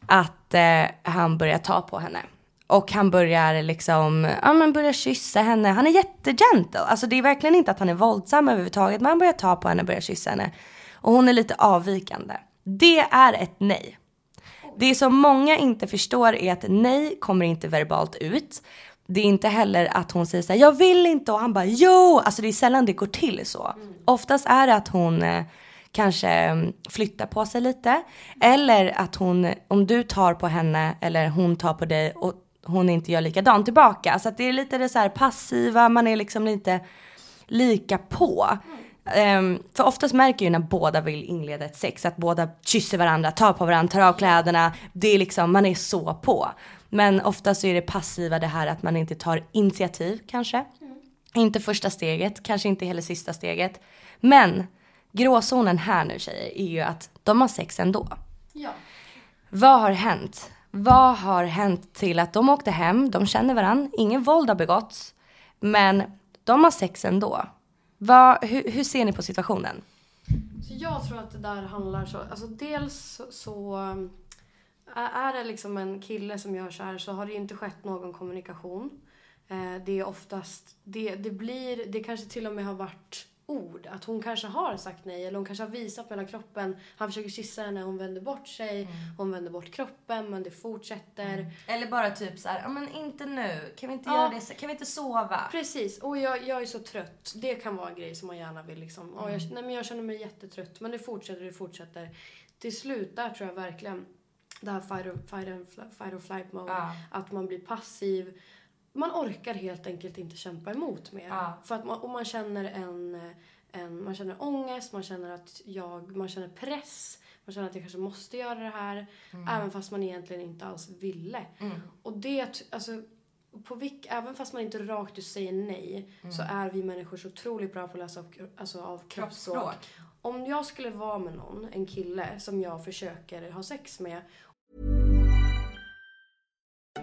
att uh, han börjar ta på henne. Och han börjar liksom, ja men börjar kyssa henne. Han är jättegentle. Alltså det är verkligen inte att han är våldsam överhuvudtaget. Men han börjar ta på henne och börjar kyssa henne. Och hon är lite avvikande. Det är ett nej. Det som många inte förstår är att nej kommer inte verbalt ut. Det är inte heller att hon säger så här, jag vill inte och han bara jo. Alltså det är sällan det går till så. Mm. Oftast är det att hon eh, kanske mm, flyttar på sig lite. Eller att hon, om du tar på henne eller hon tar på dig och hon inte gör likadant tillbaka. Så att det är lite det så här passiva, man är liksom lite lika på. Um, för oftast märker ju när båda vill inleda ett sex att båda kysser varandra, tar på varandra, tar av kläderna. Det är liksom, man är så på. Men oftast så är det passiva det här att man inte tar initiativ kanske. Mm. Inte första steget, kanske inte heller sista steget. Men gråzonen här nu tjejer är ju att de har sex ändå. Ja. Vad har hänt? Vad har hänt till att de åkte hem, de känner varandra, ingen våld har begåtts, men de har sex ändå. Vad, hur, hur ser ni på situationen? Så jag tror att det där handlar så, alltså dels så um, är det liksom en kille som gör så här så har det inte skett någon kommunikation. Eh, det är oftast, det, det blir, det kanske till och med har varit ord. Att hon kanske har sagt nej eller hon kanske har visat med hela kroppen. Han försöker kyssa henne, hon vänder bort sig. Mm. Hon vänder bort kroppen men det fortsätter. Mm. Eller bara typ så här, ja men inte nu. Kan vi inte ja. göra det? Kan vi inte sova? Precis. Och jag, jag är så trött. Det kan vara en grej som man gärna vill liksom. Mm. jag, nej men jag känner mig jättetrött. Men det fortsätter, det fortsätter. Till slut där tror jag verkligen det här fight or, fight and, fight or flight mode. Ja. Att man blir passiv man orkar helt enkelt inte kämpa emot mer. Ja. För att man, och man känner en, en, man känner ångest, man känner att jag, man känner press. Man känner att jag kanske måste göra det här. Mm. Även fast man egentligen inte alls ville. Mm. Och det, alltså, på vilk, även fast man inte rakt ut säger nej mm. så är vi människor så otroligt bra på att läsa av, alltså, av kroppsspråk. kroppsspråk. Om jag skulle vara med någon, en kille som jag försöker ha sex med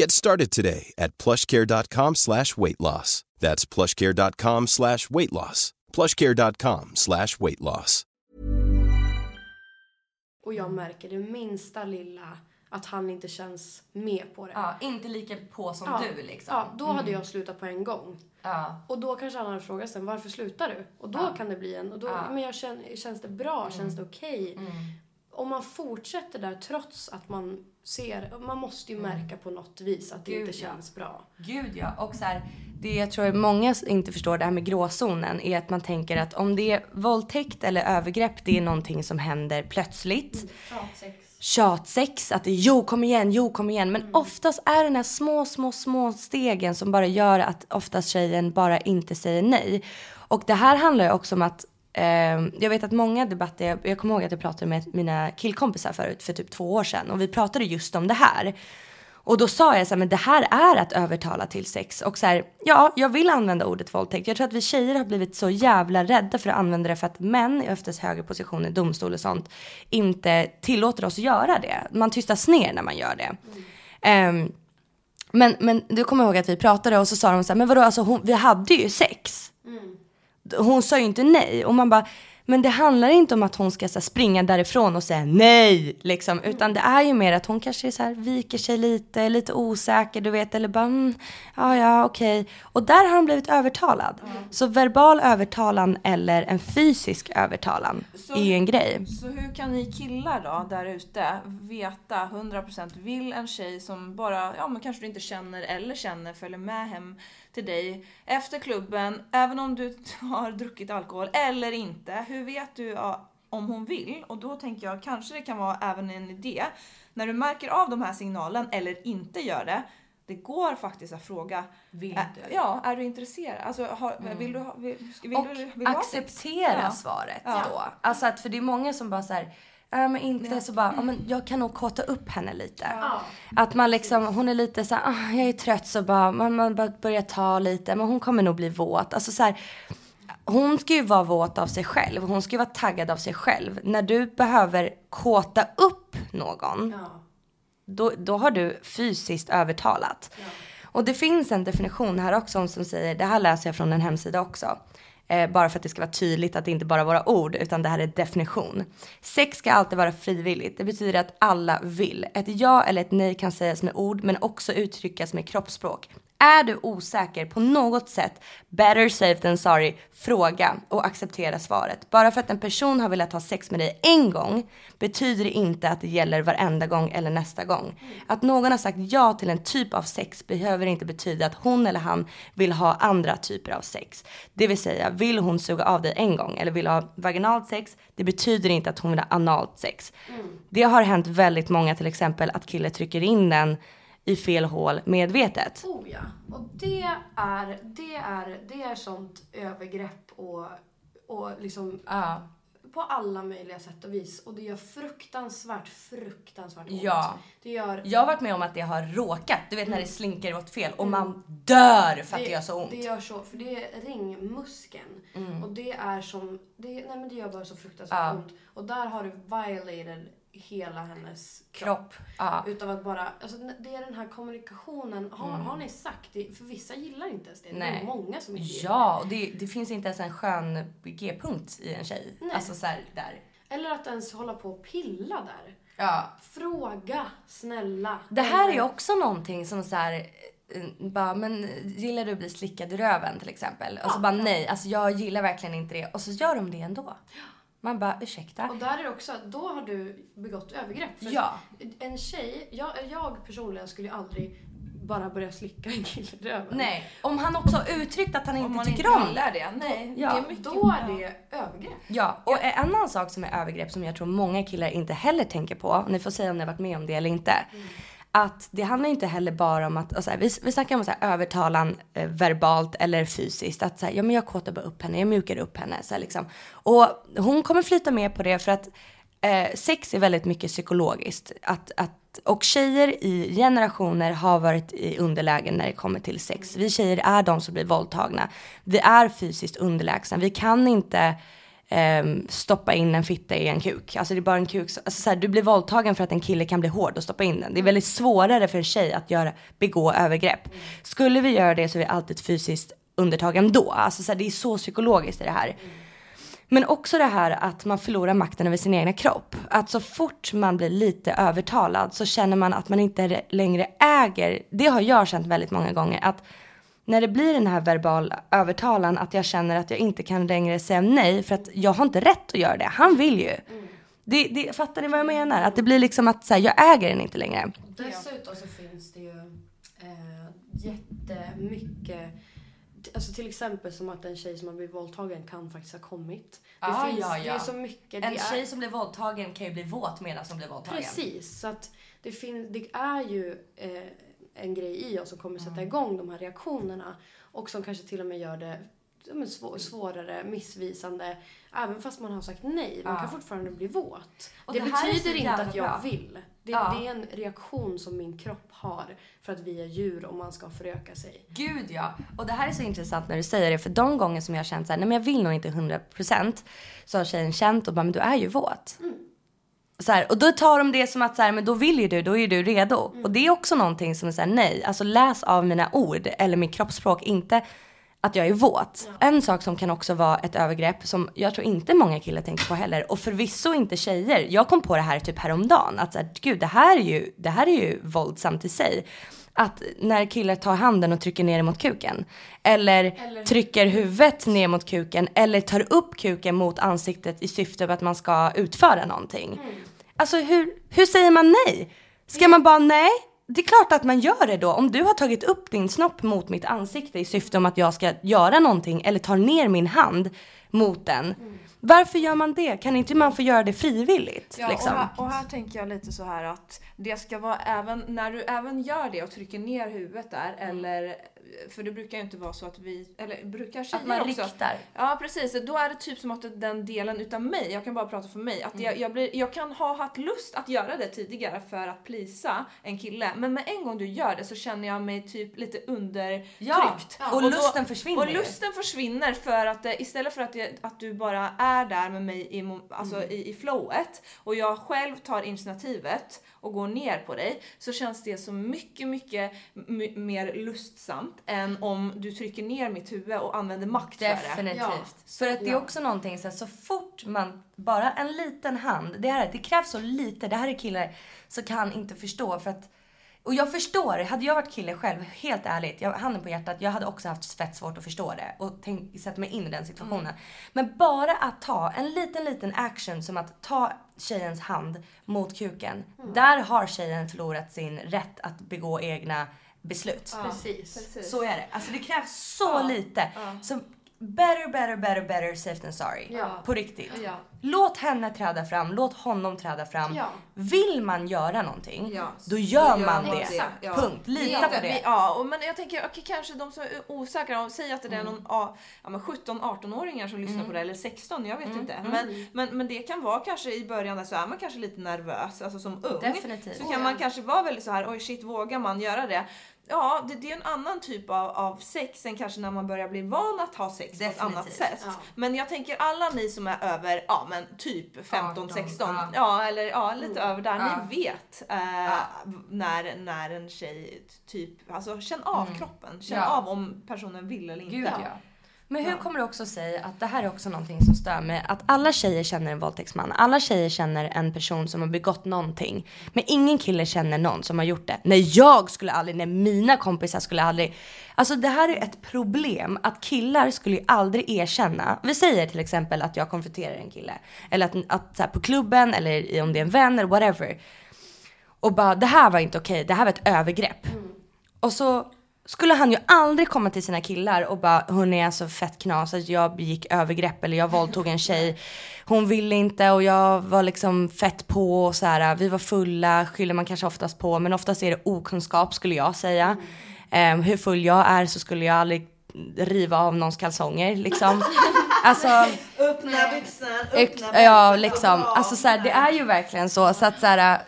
Get started today at plushcare.com slash weight loss. That's plushcare.com slash weight loss. plushcare.com slash weight loss. Och jag märker det minsta lilla att han inte känns med på det. Ja, inte lika på som ja, du liksom. Ja, då mm. hade jag slutat på en gång. Ja. Och då kanske han hade frågat sen, varför slutar du? Och då ja. kan det bli en, och då, men jag känner, känns det bra? Mm. Känns det okej? Okay? Mm. om man fortsätter där trots att man ser, man måste ju märka på något vis att det Gud, inte ja. känns bra. Gud ja. Och så här, det jag tror många inte förstår det här med gråzonen är att man tänker att om det är våldtäkt eller övergrepp, det är någonting som händer plötsligt. Tjatsex, att det är jo kom igen, jo kom igen. Men oftast är det den här små, små, små stegen som bara gör att oftast tjejen bara inte säger nej. Och det här handlar ju också om att Ehm, jag vet att många debatter, jag, jag kommer ihåg att jag pratade med mina killkompisar förut för typ två år sedan och vi pratade just om det här. Och då sa jag så här, men det här är att övertala till sex. Och så här, ja, jag vill använda ordet våldtäkt. Jag tror att vi tjejer har blivit så jävla rädda för att använda det för att män i oftast högre positioner, domstol och sånt, inte tillåter oss att göra det. Man tystas ner när man gör det. Ehm, men, men du kommer ihåg att vi pratade och så sa de så här, men vadå, alltså hon, vi hade ju sex. Mm. Hon sa ju inte nej. Och man bara, men det handlar inte om att hon ska så här, springa därifrån och säga nej, liksom. Utan det är ju mer att hon kanske så här, viker sig lite, lite osäker, du vet. Eller bara, mm, ja, ja, okej. Och där har hon blivit övertalad. Så verbal övertalan eller en fysisk övertalan Så- är ju en grej. Så hur kan ni killar då, där ute, veta 100% vill en tjej som bara, ja men kanske du inte känner eller känner, följer med hem till dig efter klubben, även om du har druckit alkohol eller inte. Hur vet du om hon vill? Och då tänker jag kanske det kan vara även en idé. När du märker av de här signalen eller inte gör det, det går faktiskt att fråga. Vill du? Ja, är du intresserad? Alltså, har, vill du ha, vill, vill och du, vill ha acceptera Ja. svaret Ja. då. Alltså att för det är många som bara så här, ja men inte så bara, ja men jag kan nog kåta upp henne lite. Att man liksom, hon är lite så här, ah, jag är trött så bara, man, man börjar ta lite, men hon kommer nog bli våt. Alltså så här, hon ska ju vara våt av sig själv, hon ska ju vara taggad av sig själv. När du behöver kåta upp någon, då, då har du fysiskt övertalat. Och det finns en definition här också som säger, det här läser jag från en hemsida också. Eh, bara för att det ska vara tydligt att det inte bara är våra ord utan det här är definition. Sex ska alltid vara frivilligt. Det betyder att alla vill. Ett ja eller ett nej kan sägas med ord men också uttryckas med kroppsspråk. Är du osäker på något sätt, better safe than sorry, fråga och acceptera svaret. Bara för att en person har velat ha sex med dig en gång betyder det inte att det gäller varenda gång eller nästa gång. Att någon har sagt ja till en typ av sex behöver inte betyda att hon eller han vill ha andra typer av sex. Det vill säga, vill hon suga av dig en gång eller vill ha vaginalt sex, det betyder inte att hon vill ha analt sex. Det har hänt väldigt många till exempel att killar trycker in den i fel hål medvetet. Oh ja. Och det är, det är, det är sånt övergrepp och, och liksom Ja. på alla möjliga sätt och vis. Och det gör fruktansvärt, fruktansvärt ont. Ja. Det gör... Jag har varit med om att det har råkat, du vet när det slinker åt fel och man dör för att det, gör så ont. Det gör så, för det är ringmuskeln. Och det är som, det, nej men det gör bara så fruktansvärt Ja. ont. Och där har du violated hela hennes Kropp. Ja. Utav att bara, alltså det är den här kommunikationen. Har, har ni sagt det? För vissa gillar inte ens det. Det är Nej. många som inte gillar Ja, och det, det finns inte ens en skön G-punkt i en tjej. Nej. Alltså så här, där. Eller att ens hålla på och pilla där. Ja. Fråga, snälla. Det här är också någonting som så här, eh, bara, men gillar du att bli slickad i röven till exempel? Och så bara nej, alltså jag gillar verkligen inte det. Och så gör de det ändå. Man bara ursäkta. Och där är det också, att då har du begått övergrepp. För Ja. En tjej, jag, jag personligen skulle aldrig bara börja slicka en kille i röven. Nej, om han också har uttryckt att han Om inte man tycker inte om det. det. Nej, Ja, det är mycket. Då är det övergrepp. Ja, och en annan sak som är övergrepp som jag tror många killar inte heller tänker på, ni får säga om ni har varit med om det eller inte. Att det handlar inte heller bara om att, så här, vi, vi snackar om så här, övertalan eh, verbalt eller fysiskt. Att så här, ja men jag kåtar bara upp henne, jag mjukar upp henne. Så här, liksom. Och hon kommer flyta med på det för att eh, sex är väldigt mycket psykologiskt. Att, att, och tjejer i generationer har varit i underlägen när det kommer till sex. Vi tjejer är de som blir våldtagna. Vi är fysiskt underlägsna. Vi kan inte ehm, stoppa in en fitta i en kuk. Alltså det är bara en kuk. Alltså så här, du blir våldtagen för att en kille kan bli hård och stoppa in den. Det är väldigt svårare för en tjej att göra, begå övergrepp. Skulle vi göra det så är vi alltid fysiskt undertagen då. Alltså så här, det är så psykologiskt i det här. Men också det här att man förlorar makten över sin egna kropp. Att så fort man blir lite övertalad så känner man att man inte längre äger. Det har jag känt väldigt många gånger. Att när det blir den här verbal övertalan att jag känner att jag inte kan längre säga nej för att jag har inte rätt att göra det. Han vill ju. Det, det, fattar ni vad jag menar? Att det blir liksom att så här, jag äger den inte längre. Dessutom så finns det ju eh, jättemycket Alltså till exempel som att en tjej som har blivit våldtagen kan faktiskt ha kommit. Det Ah, finns ja, det ja. är så mycket. En det tjej är, som blir våldtagen kan ju bli våt medan hon blir våldtagen. Precis. Så att det, fin, det är ju eh, en grej i oss som kommer sätta igång de här reaktionerna. Och som kanske till och med gör det ja, men svå, svårare, missvisande. Även fast man har sagt nej. Man Ja. kan fortfarande bli våt. Och det, det betyder inte att jag bra. vill. Det, Ja. det är en reaktion som min kropp har för att vi är djur och man ska föröka sig. Gud ja. Och det här är så intressant när du säger det. För de gånger som jag har känt så här, nej men jag vill nog inte 100% så har tjejen känt och bara, men du är ju våt. Så här, och då tar de det som att så här, men då vill ju du, då är du redo. Och det är också någonting som är såhär, nej, alltså läs av mina ord eller mitt kroppsspråk, inte att jag är våt. En sak som kan också vara ett övergrepp som jag tror inte många killar tänker på heller och förvisso inte tjejer. Jag kom på det här typ häromdagen att så här, gud det här är ju, det här är ju våldsamt i sig. Att när killar tar handen och trycker ner mot kuken. Eller, trycker huvudet ner mot kuken. Eller tar upp kuken mot ansiktet i syfte av att man ska utföra någonting. Alltså hur, hur säger man nej? Ska man bara nej? Det är klart att man gör det då. Om du har tagit upp din snopp mot mitt ansikte i syfte om att jag ska göra någonting eller tar ner min hand mot den. Varför gör man det? Kan inte man få göra det frivilligt? Ja, liksom? och, här, och här tänker jag lite så här att det ska vara även när du även gör det och trycker ner huvudet där Mm. eller för det brukar ju inte vara så att vi, eller brukar tjejer Att man också. riktar. Ja precis, då är det typ som att den delen utav mig, jag kan bara prata för mig, att Mm. jag, jag, blir, jag kan ha haft lust att göra det tidigare för att plisa en kille men med en gång du gör det så känner jag mig typ lite undertryckt. Ja, och då- lusten försvinner Och lusten försvinner för att eh, istället för att, jag, att du bara är där med mig i, alltså Mm. i, i flowet och jag själv tar initiativet och går ner på dig så känns det så mycket, mycket m- mer lustsamt än om du trycker ner mitt huvud och använder makt för det. Definitivt. Ja. För att det är också någonting så, här, så fort man, bara en liten hand, det, här, det krävs så lite, det här är killar som kan inte förstå för att och jag förstår, hade jag varit kille själv, helt ärligt, jag, handen på hjärtat, jag hade också haft fett svårt att förstå det och tänk, sätta mig in i den situationen. Men bara att ta en liten, liten action som att ta tjejens hand mot kuken. Där har tjejen förlorat sin rätt att begå egna beslut. Precis. Så är det. Alltså det krävs så lite. Så better, better, better, better safe than sorry. Ja. På riktigt. Ja. Låt henne träda fram, låt honom träda fram. Ja. Vill man göra någonting, då gör då gör man det. det. Punkt. Lita på det. Ja, och men jag tänker okej, kanske de som är osäkra, och säg att det är någon ja, ja, men 17-18-åringar som lyssnar på det, eller 16, jag vet inte. Men, men, men det kan vara kanske i början där så är man kanske lite nervös, alltså som ung. Definitivt. Så kan man kanske vara väldigt så här, oj shit, vågar man göra det? Ja, det, det är en annan typ av, av sex än kanske när man börjar bli van att ha sex på ett annat Definitivt. sätt. Ja. Men jag tänker alla ni som är över, ja men typ 15, 18, 16, ja. ja eller ja lite över där, Ja. ni vet eh, när, när en tjej typ, alltså känn av kroppen, känn Mm. Av om personen vill eller inte. Gud. Men hur kommer du också säga att det här är också någonting som stör mig? Att alla tjejer känner en våldtäktsman. Alla tjejer känner en person som har begått någonting. Men ingen kille känner någon som har gjort det. Nej jag skulle aldrig, nej mina kompisar skulle aldrig. Alltså det här är ett problem. Att killar skulle ju aldrig erkänna. Vi säger till exempel att jag konfronterar en kille. Eller att, att så här, på klubben eller om det är en vän eller whatever. Och bara det här var inte okej, det här var ett övergrepp. Och så skulle han ju aldrig komma till sina killar och bara hon är alltså fett knas att jag begick övergrepp eller jag våldtog en tjej. Hon ville inte och jag var liksom fett på och så här. Vi var fulla skyller man kanske oftast på men oftast är det okunskap skulle jag säga. Um, hur full jag är så skulle jag aldrig riva av någons kalsonger liksom. Alltså Öppna byxan, öppna Ja, bältet. liksom. Alltså så här, det är ju verkligen så. Så att så här,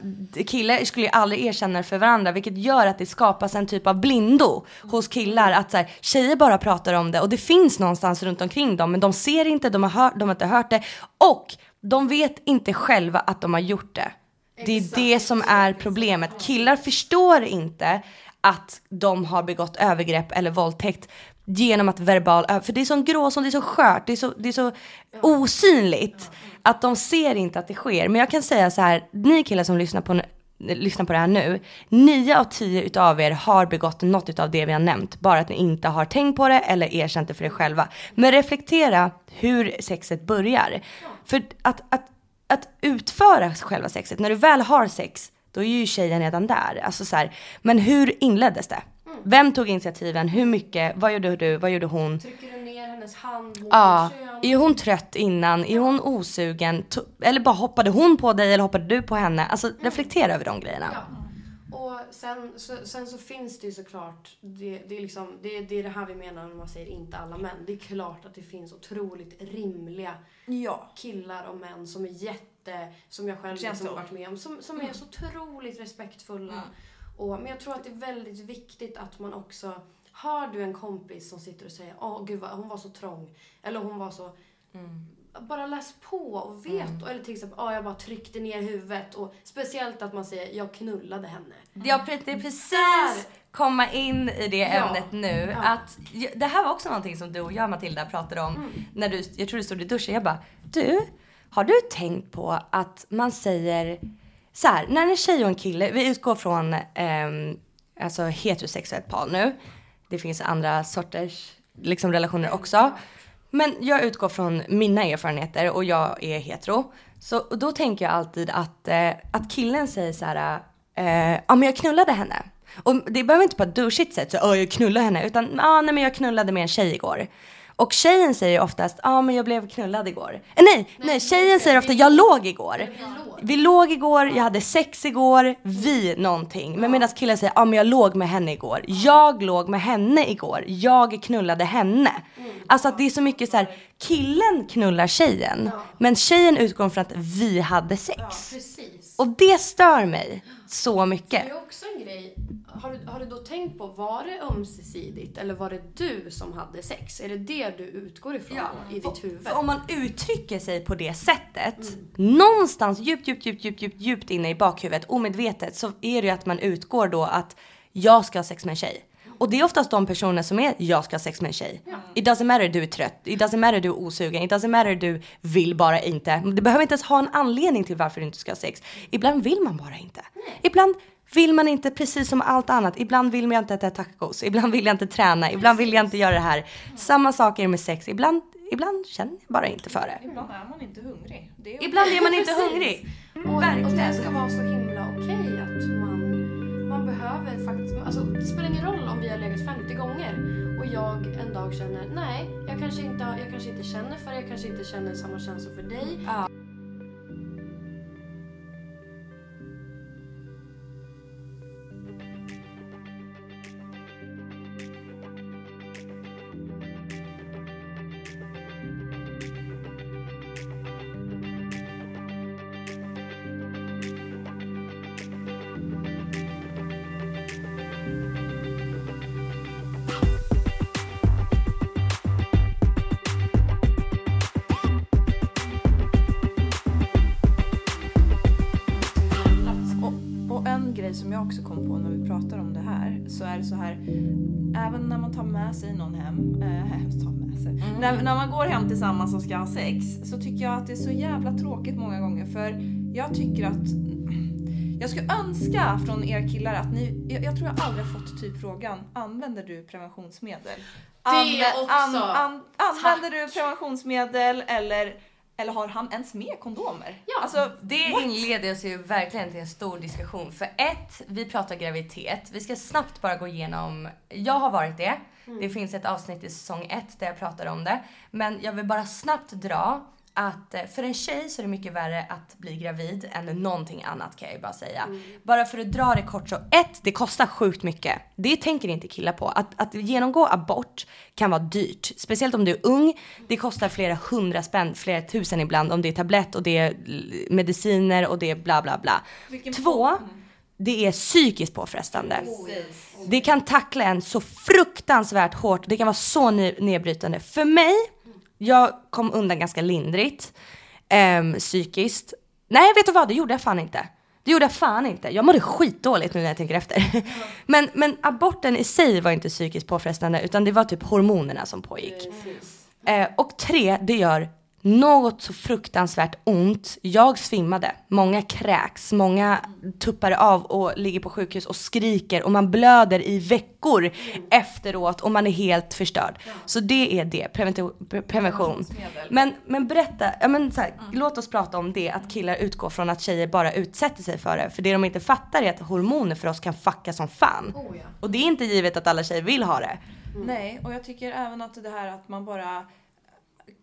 killar skulle ju aldrig erkänna det för varandra, vilket gör att det skapas en typ av blindo hos killar. Att så här, tjejer bara pratar om det och det finns någonstans runt omkring dem, men de ser inte, de har, hört, de har inte hört det och de vet inte själva att de har gjort det. Det är det som är problemet. Killar förstår inte att de har begått övergrepp eller våldtäkt genom att verbal, för det är så gråzon, det är så skört, det är så, det är så osynligt att de ser inte att det sker. Men jag kan säga så här, ni killar som lyssnar på, lyssnar på det här nu, nio av tio utav er har begått något utav det vi har nämnt, bara att ni inte har tänkt på det eller erkänt det för er själva. Men reflektera hur sexet börjar. För att, att att utföra själva sexet, när du väl har sex, då är ju tjejen redan där. Alltså så här, men hur inleddes det? Vem tog initiativen? Hur mycket? Vad gjorde du? Vad gjorde hon? Trycker du ner hennes hand mot Ja, är hon trött innan? Är hon osugen? To- Eller bara hoppade hon på dig eller hoppade du på henne? Alltså reflektera över de grejerna. Ja. Och sen så, sen så finns det ju såklart, det, det, är liksom, det, det är det här vi menar när man säger inte alla män. Det är klart att det finns otroligt rimliga Ja. killar och män som är jätte, som jag själv liksom varit med om, som, som är så otroligt respektfulla. Och, men jag tror att det är väldigt viktigt att man också, har du en kompis som sitter och säger åh gud vad, hon var så trång, eller hon var så bara läs på och vet. Eller till exempel, ah, jag bara tryckte ner huvudet. Och speciellt att man säger, jag knullade henne. Jag tänkte precis komma in i det Ja. ämnet nu. Ja. Att, det här var också någonting som du och jag Matilda pratade om. När du, jag tror du stod i duschen. Jag bara, du, har du tänkt på att man säger så här, när en tjej och en kille, vi utgår från eh, alltså heterosexuellt par nu. Det finns andra sorters liksom, relationer också. Men jag utgår från mina erfarenheter och jag är hetero. Så och då tänker jag alltid att, eh, att killen säger så här, eh, ja men jag knullade henne. Och det behöver inte på ett douchigt sätt, så ja jag knullade henne, utan ja nej men jag knullade med en tjej igår. Och tjejen säger oftast, ja men jag blev knullad igår. Eh, nej, nej, tjejen säger ofta, jag låg igår. Vi låg igår, jag hade sex igår, vi någonting. Men medan killen säger, ja men jag låg med henne igår. Jag låg med henne igår, jag knullade henne. Alltså att det är så mycket så här, killen knullar tjejen, men tjejen utgår från att vi hade sex. Och det stör mig så mycket. Det är också en grej. Har du, har du då tänkt på, var det ömsesidigt eller var det du som hade sex? Är det det du utgår ifrån i ditt huvud? För om man uttrycker sig på det sättet, någonstans djupt, djupt, djupt, djupt, djupt, djupt inne i bakhuvudet, omedvetet, så är det ju att man utgår då att jag ska ha sex med en tjej. Och det är oftast de personer som är jag ska ha sex med en tjej. It doesn't matter du är trött, it doesn't matter du är osugen, it doesn't matter du vill bara inte. Det behöver inte ens ha en anledning till varför du inte ska ha sex. Ibland vill man bara inte. Ibland vill man inte precis som allt annat. Ibland vill man inte äta tacos, ibland vill jag inte träna, ibland vill jag inte göra det här. Samma sak är det med sex. Ibland, ibland känner jag bara inte för det. Ibland är man inte hungrig. Är Ibland är man inte hungrig. Och, och det ska vara så himla okej att man, man behöver faktiskt, alltså det spelar ingen roll om vi har legat 50 gånger och jag en dag känner nej, jag kanske inte, jag kanske inte känner för det, jag kanske inte känner samma känslor för dig. Ja. När, när man går hem tillsammans och ska ha sex så tycker jag att det är så jävla tråkigt många gånger för jag tycker att jag skulle önska från er killar att ni, jag, jag tror jag aldrig fått typ frågan, använder du preventionsmedel? Det också. använder du preventionsmedel eller, eller har han ens med kondomer? Ja. Alltså, Det inleder oss ju verkligen till en stor diskussion. För ett, vi pratar graviditet. Vi ska snabbt bara gå igenom. Jag har varit det. Det finns ett avsnitt i säsong ett där jag pratar om det. Men jag vill bara snabbt dra att eh, för en tjej så är det mycket värre att bli gravid än någonting annat kan jag ju bara säga. Bara för att dra det kort så, ett, det kostar sjukt mycket. Det tänker inte killar på. Att, att genomgå abort kan vara dyrt. Speciellt om du är ung. Det kostar flera hundra spänn, flera tusen ibland om det är tablett och det är mediciner och det är bla bla bla. Två, det är psykiskt påfrestande. Det kan tackla en så fruktansvärt hårt. Det kan vara så ne- nedbrytande. För mig, jag kom undan ganska lindrigt ehm, psykiskt. Nej, vet du vad? Det gjorde jag fan inte. Det gjorde jag fan inte. Jag mådde skitdåligt nu när jag tänker efter. men, men aborten i sig var inte psykiskt påfrestande utan det var typ hormonerna som pågick. Eh, och tre, det gör något så fruktansvärt ont. Jag svimmade. Många kräks, många tuppar av och ligger på sjukhus och skriker och man blöder i veckor efteråt och man är helt förstörd. Så det är det, prevention. prevention. Men, men berätta, ja, men så här, låt oss prata om det att killar utgår från att tjejer bara utsätter sig för det. För det de inte fattar är att hormoner för oss kan fucka som fan. Oh, ja. Och det är inte givet att alla tjejer vill ha det. Nej, och jag tycker även att det här att man bara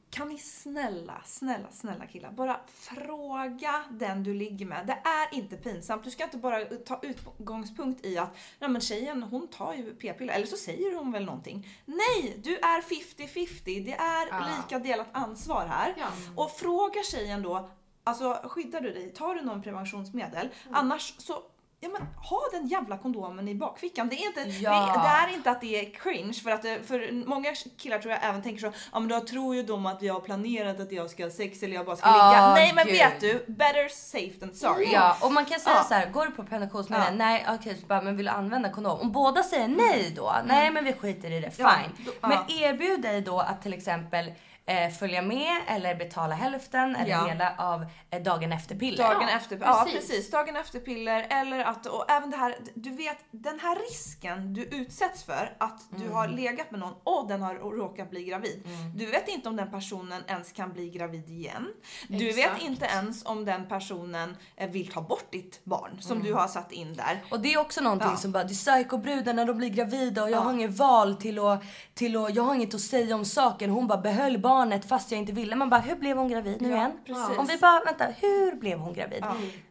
kan ni snälla, snälla, snälla killar bara fråga den du ligger med. Det är inte pinsamt. Du ska inte bara ta utgångspunkt i att nej men tjejen hon tar ju p-piller eller så säger hon väl någonting. Nej, du är 50-50. Det är lika delat ansvar här. Ja. Och fråga tjejen då, alltså skyddar du dig? Tar du någon preventionsmedel? Annars så Ja men ha den jävla kondomen i bakfickan. Det är inte, Ja. det, det är inte att det är cringe för att det, för många killar tror jag även tänker så, ja men då tror ju de att jag har planerat att jag ska ha sex eller jag bara ska Ja, ligga. Nej men gud. vet du, better safe than sorry. Ja, och man kan säga Ja. så här, går du på preventionsmedel? Ja. Nej, okej, bara, men vill du använda kondom? Om båda säger nej då, nej men vi skiter i det, fine. Mm. Ja, då- Men erbjud dig då att till exempel eh, följa med eller betala hälften eller Ja. hela av eh, dagen efter piller. Dagen Ja, efter, ja precis. precis, dagen efter piller eller att, och även det här, du vet den här risken du utsätts för att du Mm. har legat med någon och den har råkat bli gravid. Du vet inte om den personen ens kan bli gravid igen. Du Exakt. vet inte ens om den personen eh, vill ta bort ditt barn som Mm. du har satt in där. Och det är också någonting Ja. som bara, det är när de blir gravida och jag har inget val till att, till att, jag har inget att säga om saken. Hon bara behöll barnet fast jag inte ville. Man bara, hur blev hon gravid nu Ja, igen? precis. Om vi bara, vänta, hur blev hon gravid?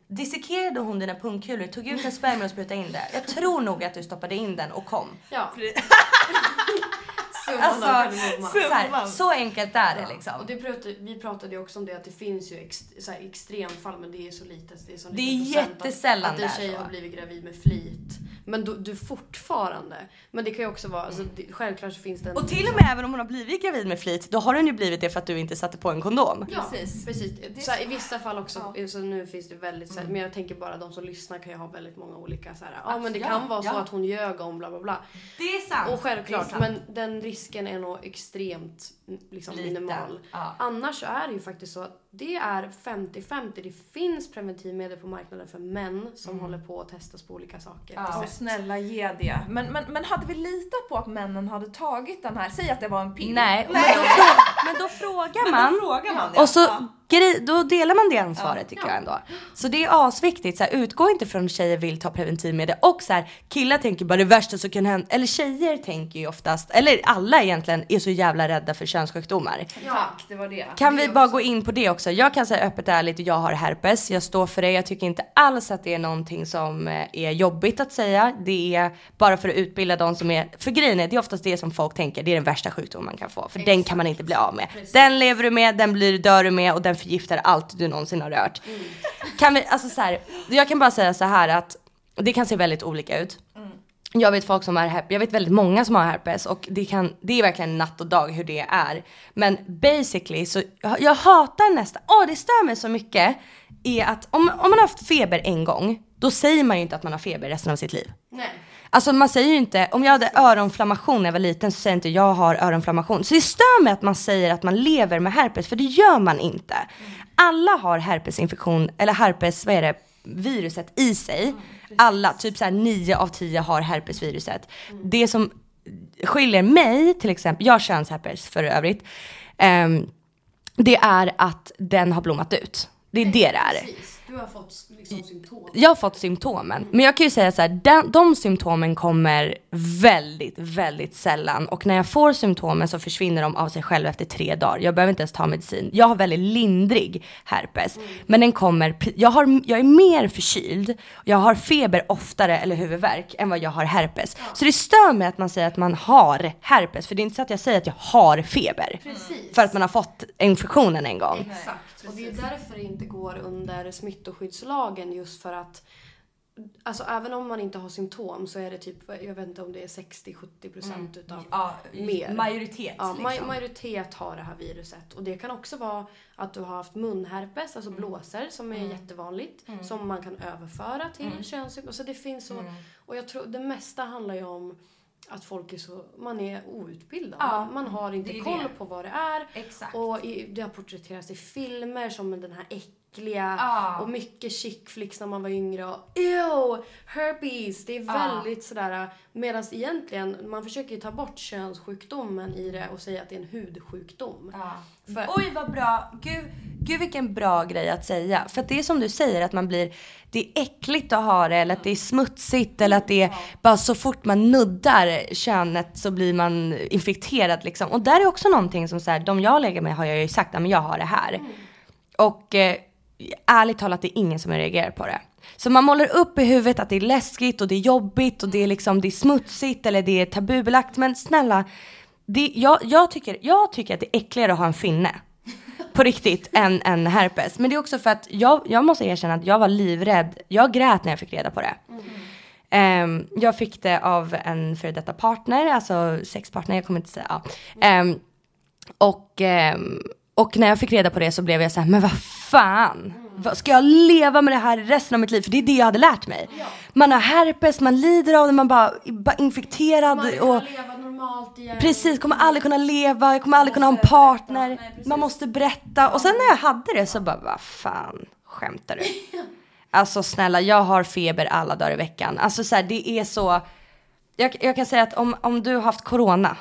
Dissekerade hon dina pungkulor, tog ut en spermier och sprutade in det? Jag tror nog att du stoppade in den och kom. Ja. Alltså, Summan. så, här, så enkelt är det liksom. Och det pratade, vi pratade ju också om det att det finns ju ex, så här, extremfall men det är så litet. Det är, så Det är jättesällan att, det är att en tjej så. har blivit gravid med flit. Men du, du fortfarande. Men det kan ju också vara, alltså, det, självklart så finns det en... Och till och med även om hon har blivit gravid med flit, då har hon ju blivit det för att du inte satte på en kondom. Ja, Precis. precis. Så här, I så- vissa fall också, så nu finns det väldigt, så här, men jag tänker bara de som lyssnar kan ju ha väldigt många olika så här, ja men det Ja, kan vara så ja. att hon ljög om bla bla bla. Det är sant. Och självklart, sant. men den risken risken är nog extremt liksom, Liten, minimal. ja. Annars så är det ju faktiskt så att det är 50-50. Det finns preventivmedel på marknaden för män som håller på att testas på olika saker. Mm. Ja. Och snälla ge det. Men, men, men hade vi litat på att männen hade tagit den här, säg att det var en pill. Nej, Men, då men då frågar man. Då frågar man det. Och så Ja. då delar man det ansvaret tycker jag ändå. Så det är asviktigt. Så här, utgå inte från att tjejer vill ta preventivmedel. Och så här, killar tänker bara det värsta som kan hända. Eller tjejer tänker ju oftast, eller alla egentligen, är så jävla rädda för könssjukdomar. Tack, det var det. Kan Det vi bara också- gå in på det också? Jag kan säga öppet ärligt, jag har herpes. Jag står för det. Jag tycker inte alls att det är någonting som eh, är jobbigt att säga. Det är bara för att utbilda de som är... För grejen är, det är oftast det som folk tänker, det är den värsta sjukdomen man kan få. För den kan man inte bli av med. Den lever du med, den blir, dör du med och den förgiftar allt du någonsin har rört. Kan vi, alltså så här, jag kan bara säga så här att det kan se väldigt olika ut. Jag vet folk som har herpes, jag vet väldigt många som har herpes och det, kan, det är verkligen natt och dag hur det är. Men basically så, jag, jag hatar nästan, åh det stör mig så mycket, är att om, om man har haft feber en gång, då säger man ju inte att man har feber resten av sitt liv. Nej. Alltså man säger ju inte, om jag hade öronflammation när jag var liten så säger jag inte jag har öronflammation. Så det stör mig att man säger att man lever med herpes, för det gör man inte. Alla har herpesinfektion, eller herpes, vad är det, viruset i sig. Alla, typ såhär 9 av 10 har herpesviruset. Det som skiljer mig till exempel, jag har könsherpes för övrigt, ehm, det är att den har blommat ut. Det är det det är. Du har fått liksom symptom. Jag har fått symptomen. Men jag kan ju säga så här, den, de symptomen kommer väldigt, väldigt sällan. Och när jag får symptomen så försvinner de av sig själva efter tre dagar. Jag behöver inte ens ta medicin. Jag har väldigt lindrig herpes. Men den kommer, jag, har, jag är mer förkyld, jag har feber oftare eller huvudvärk än vad jag har herpes. Så det stör mig att man säger att man har herpes. För det är inte så att jag säger att jag har feber. Precis. För att man har fått infektionen en gång. Exakt. Och det är därför det inte går under smittskyddslagen just för att Alltså även om man inte har symptom så är det typ, jag vet inte om det är 60-70% procent utav mer. Majoritet Ja, liksom. ma- majoritet har det här viruset. Och det kan också vara att du har haft munherpes, alltså blåsor som är jättevanligt. Som man kan överföra till könssymptom. Så det finns så. Och jag tror det mesta handlar ju om att folk är så, man är outbildad. Ja, man, har inte koll det. på vad det är. Exakt. Och i, det har porträtterats i filmer som den här äckliga Ja. och mycket chick flicks när man var yngre och ew, herpes. Det är väldigt sådär medan egentligen man försöker ju ta bort könssjukdomen i det och säga att det är en hudsjukdom. För, Oj vad bra. Gud, gud vilken bra grej att säga. För att det är som du säger att man blir, det är äckligt att ha det eller att det är smutsigt eller att det är bara så fort man nuddar könet så blir man infekterad liksom. Och där är också någonting som så här, de jag lägger med har jag ju sagt att jag har det här. Och eh, ärligt talat det är ingen som reagerar på det. Så man målar upp i huvudet att det är läskigt och det är jobbigt och det är liksom det är smutsigt eller det är tabubelagt. Men snälla, det, jag, jag, tycker, jag tycker att det är äckligare att ha en finne. På riktigt, än, än herpes. Men det är också för att jag, jag måste erkänna att jag var livrädd. Jag grät när jag fick reda på det. Ehm, jag fick det av en före detta partner, alltså sexpartner, jag kommer inte säga. Ja. Um, och, um, och när jag fick reda på det så blev jag så här, men vad fan. Ska jag leva med det här resten av mitt liv? För det är det jag hade lärt mig. Man har herpes, man lider av det, man bara, bara infekterad. man och, leva normalt igen. Precis, kommer aldrig kunna leva, jag kommer aldrig kunna ha en partner. Man måste berätta. Och sen när jag hade det så bara, vad fan, skämtar du? Alltså snälla, jag har feber alla dagar i veckan. Alltså så här, det är så. Jag, jag kan säga att om, om du har haft corona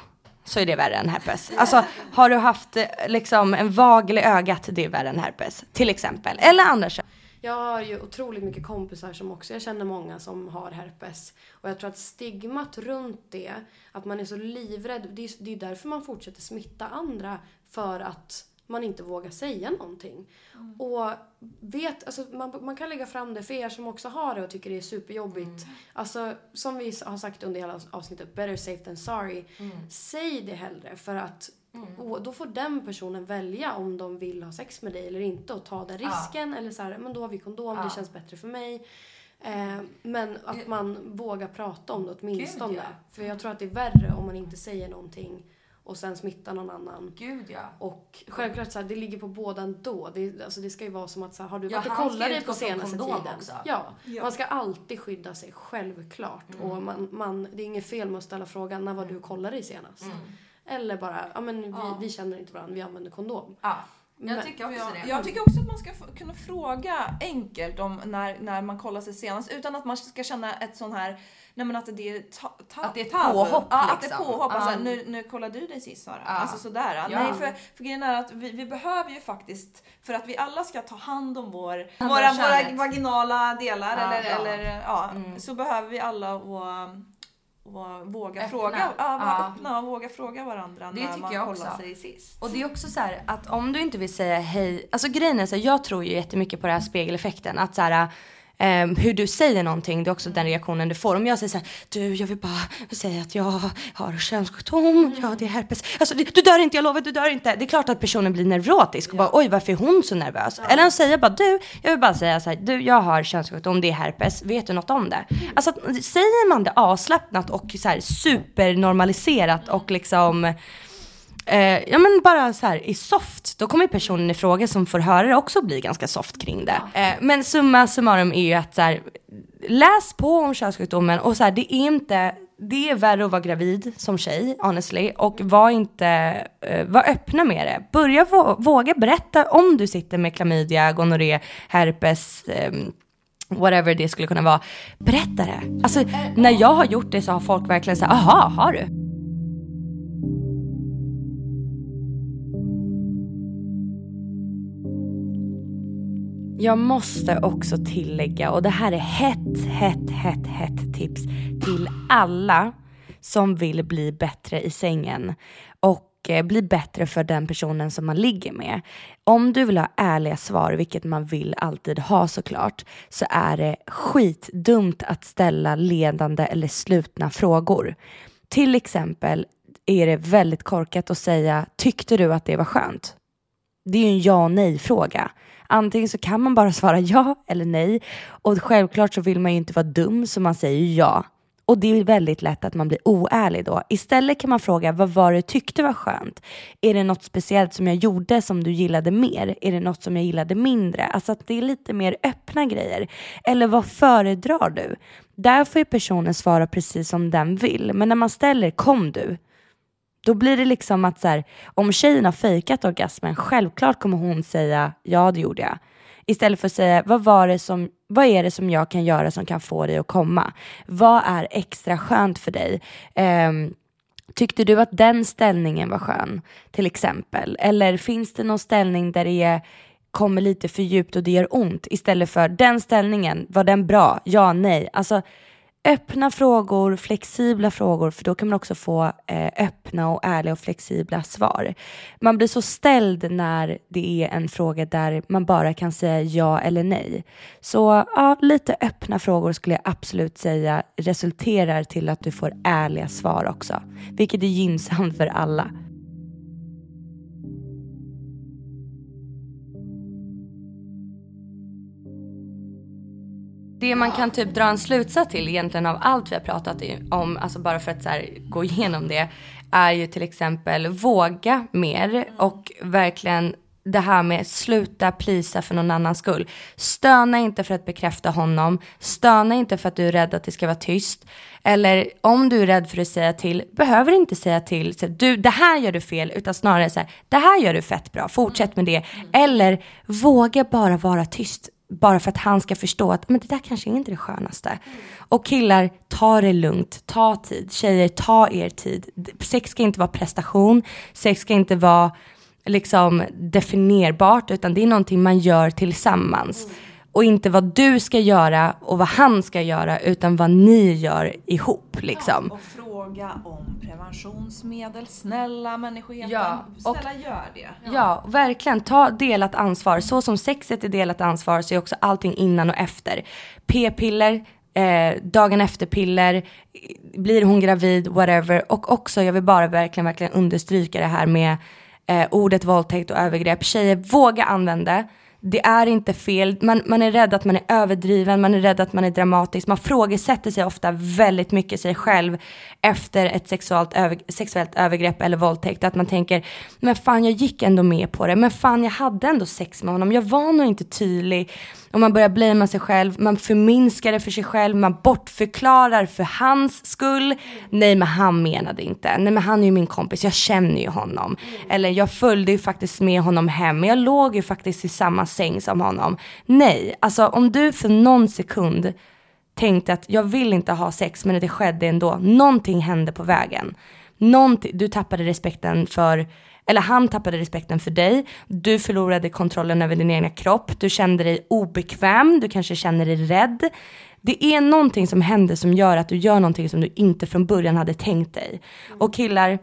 så är det värre än herpes. Alltså har du haft eh, liksom en vagel i ögat, det är värre än herpes. Till exempel. Eller andra kön. Jag har ju otroligt mycket kompisar som också, jag känner många som har herpes. Och jag tror att stigmat runt det, att man är så livrädd, det är, det är därför man fortsätter smitta andra. För att man inte vågar säga någonting. Och vet, alltså man, man kan lägga fram det för er som också har det och tycker det är superjobbigt. Alltså som vi har sagt under hela avsnittet, better safe than sorry. Säg det hellre för att och då får den personen välja om de vill ha sex med dig eller inte och ta den risken. Eller så här, men då har vi kondom, det känns bättre för mig. Eh, men att man vågar prata om det åtminstone. För jag tror att det är värre om man inte säger någonting och sen smittar någon annan. Gud ja. Och självklart så här, det ligger på båda ändå. Det, alltså, det ska ju vara som att så här, har du Ja, varit och kollat dig på senaste tiden. också. Ja, man ska alltid skydda sig, självklart. Och man, man, det är inget fel med att ställa frågan, när var du och kollade dig senast? Eller bara, ja men vi, vi känner inte varandra, vi använder kondom. Ja, jag tycker också Jag, det. jag tycker också att man ska kunna fråga enkelt om när, när man kollar sig senast utan att man ska känna ett sån här Nej men att det är ta, ta, Att det är ett påhopp, Ja, att det är liksom. påhopp. Alltså, nu, nu kollar du dig sist Sara. Alltså sådär. Ja. Nej för, för grejen är att vi, vi behöver ju faktiskt, för att vi alla ska ta hand om vår, våra, våra vaginala delar Ja, eller, ja. eller ja, Mm. så behöver vi alla och, och våga Öppna. fråga, ja, Ja. öppna och våga fråga varandra Det när tycker man jag också. sig sist. Och det är också så här att om du inte vill säga hej, alltså grejen är så här, jag tror ju jättemycket på den här spegeleffekten. Att så här, ehm, hur du säger någonting, det är också den reaktionen du får. Om jag säger så här, du jag vill bara säga att jag har könssjukdom, ja det är herpes. Alltså du dör inte, jag lovar du dör inte. Det är klart att personen blir nervötisk och bara oj varför är hon så nervös? Eller att säga bara du, jag vill bara säga så här, du jag har könssjukdom, det är herpes, vet du något om det? Alltså att, säger man det avslappnat och så här supernormaliserat och liksom Eh, ja men bara så här i soft, då kommer personen i fråga som får höra det också bli ganska soft kring det. Eh, men summa summarum är ju att så här, läs på om könssjukdomen och så här, det är inte, det är värre att vara gravid som tjej honestly och var inte, eh, var öppna med det. Börja vå- våga berätta om du sitter med klamydia, gonorré, herpes, ehm, whatever det skulle kunna vara. Berätta det. Alltså när jag har gjort det så har folk verkligen sagt, aha, har du? Jag måste också tillägga, och det här är hett, hett, hett, hett tips till alla som vill bli bättre i sängen och eh, bli bättre för den personen som man ligger med. Om du vill ha ärliga svar, vilket man vill alltid ha såklart, så är det skitdumt att ställa ledande eller slutna frågor. Till exempel är det väldigt korkat att säga, tyckte du att det var skönt? Det är ju en ja och nej fråga. Antingen så kan man bara svara ja eller nej och självklart så vill man ju inte vara dum så man säger ja. Och det är väldigt lätt att man blir oärlig då. Istället kan man fråga, vad var det du tyckte var skönt? Är det något speciellt som jag gjorde som du gillade mer? Är det något som jag gillade mindre? Alltså att det är lite mer öppna grejer. Eller vad föredrar du? Där får ju personen svara precis som den vill. Men när man ställer, kom du? Då blir det liksom att så här, om tjejen har fejkat orgasmen, självklart kommer hon säga ja det gjorde jag. Istället för att säga vad, var det som, vad är det som jag kan göra som kan få dig att komma? Vad är extra skönt för dig? Um, Tyckte du att den ställningen var skön till exempel? Eller finns det någon ställning där det är, kommer lite för djupt och det gör ont istället för den ställningen, var den bra? Ja, nej. Alltså öppna frågor, flexibla frågor, för då kan man också få eh, öppna och ärliga och flexibla svar. Man blir så ställd när det är en fråga där man bara kan säga ja eller nej. Så ja, lite öppna frågor skulle jag absolut säga resulterar till att du får ärliga svar också, vilket är gynnsamt för alla. Det man kan typ dra en slutsats till egentligen av allt vi har pratat om, alltså bara för att så här, gå igenom det, är ju till exempel våga mer och verkligen det här med sluta plisa för någon annans skull. Stöna inte för att bekräfta honom. Stöna inte för att du är rädd att det ska vara tyst. Eller om du är rädd för att säga till, behöver inte säga till. Så, du, det här gör du fel, utan snarare så här, det här gör du fett bra, fortsätt med det. Eller våga bara vara tyst bara för att han ska förstå att men det där kanske inte är det skönaste. Mm. Och killar, ta det lugnt, ta tid. Tjejer, ta er tid. Sex ska inte vara prestation, sex ska inte vara liksom definierbart, utan det är någonting man gör tillsammans. Mm. Och inte vad du ska göra och vad han ska göra, utan vad ni gör ihop liksom. Ja, och fråga om preventionsmedel. Snälla människoheten, ja, och, snälla gör det. Ja. ja. verkligen. Ta delat ansvar. Så som sexet är delat ansvar så är också allting innan och efter. P-piller, eh, dagen efter-piller, blir hon gravid, whatever. Och också, jag vill bara verkligen, verkligen understryka det här med eh, ordet våldtäkt och övergrepp. Tjejer, våga använda det är inte fel, man, man är rädd att man är överdriven, man är rädd att man är dramatisk, man frågesätter sig ofta väldigt mycket sig själv efter ett sexuellt, över, sexuellt övergrepp eller våldtäkt. Att man tänker, men fan jag gick ändå med på det, men fan jag hade ändå sex med honom, jag var nog inte tydlig. Och man börjar blamea sig själv, man förminskar det för sig själv, man bortförklarar för hans skull. Nej men han menade inte, nej men han är ju min kompis, jag känner ju honom. Eller jag följde ju faktiskt med honom hem, jag låg ju faktiskt i samma säng som honom. Nej, alltså om du för någon sekund tänkte att jag vill inte ha sex men det skedde ändå. Någonting hände på vägen. Någonting, du tappade respekten för, eller han tappade respekten för dig. Du förlorade kontrollen över din egna kropp. Du kände dig obekväm. Du kanske känner dig rädd. Det är någonting som händer som gör att du gör någonting som du inte från början hade tänkt dig. Och killar,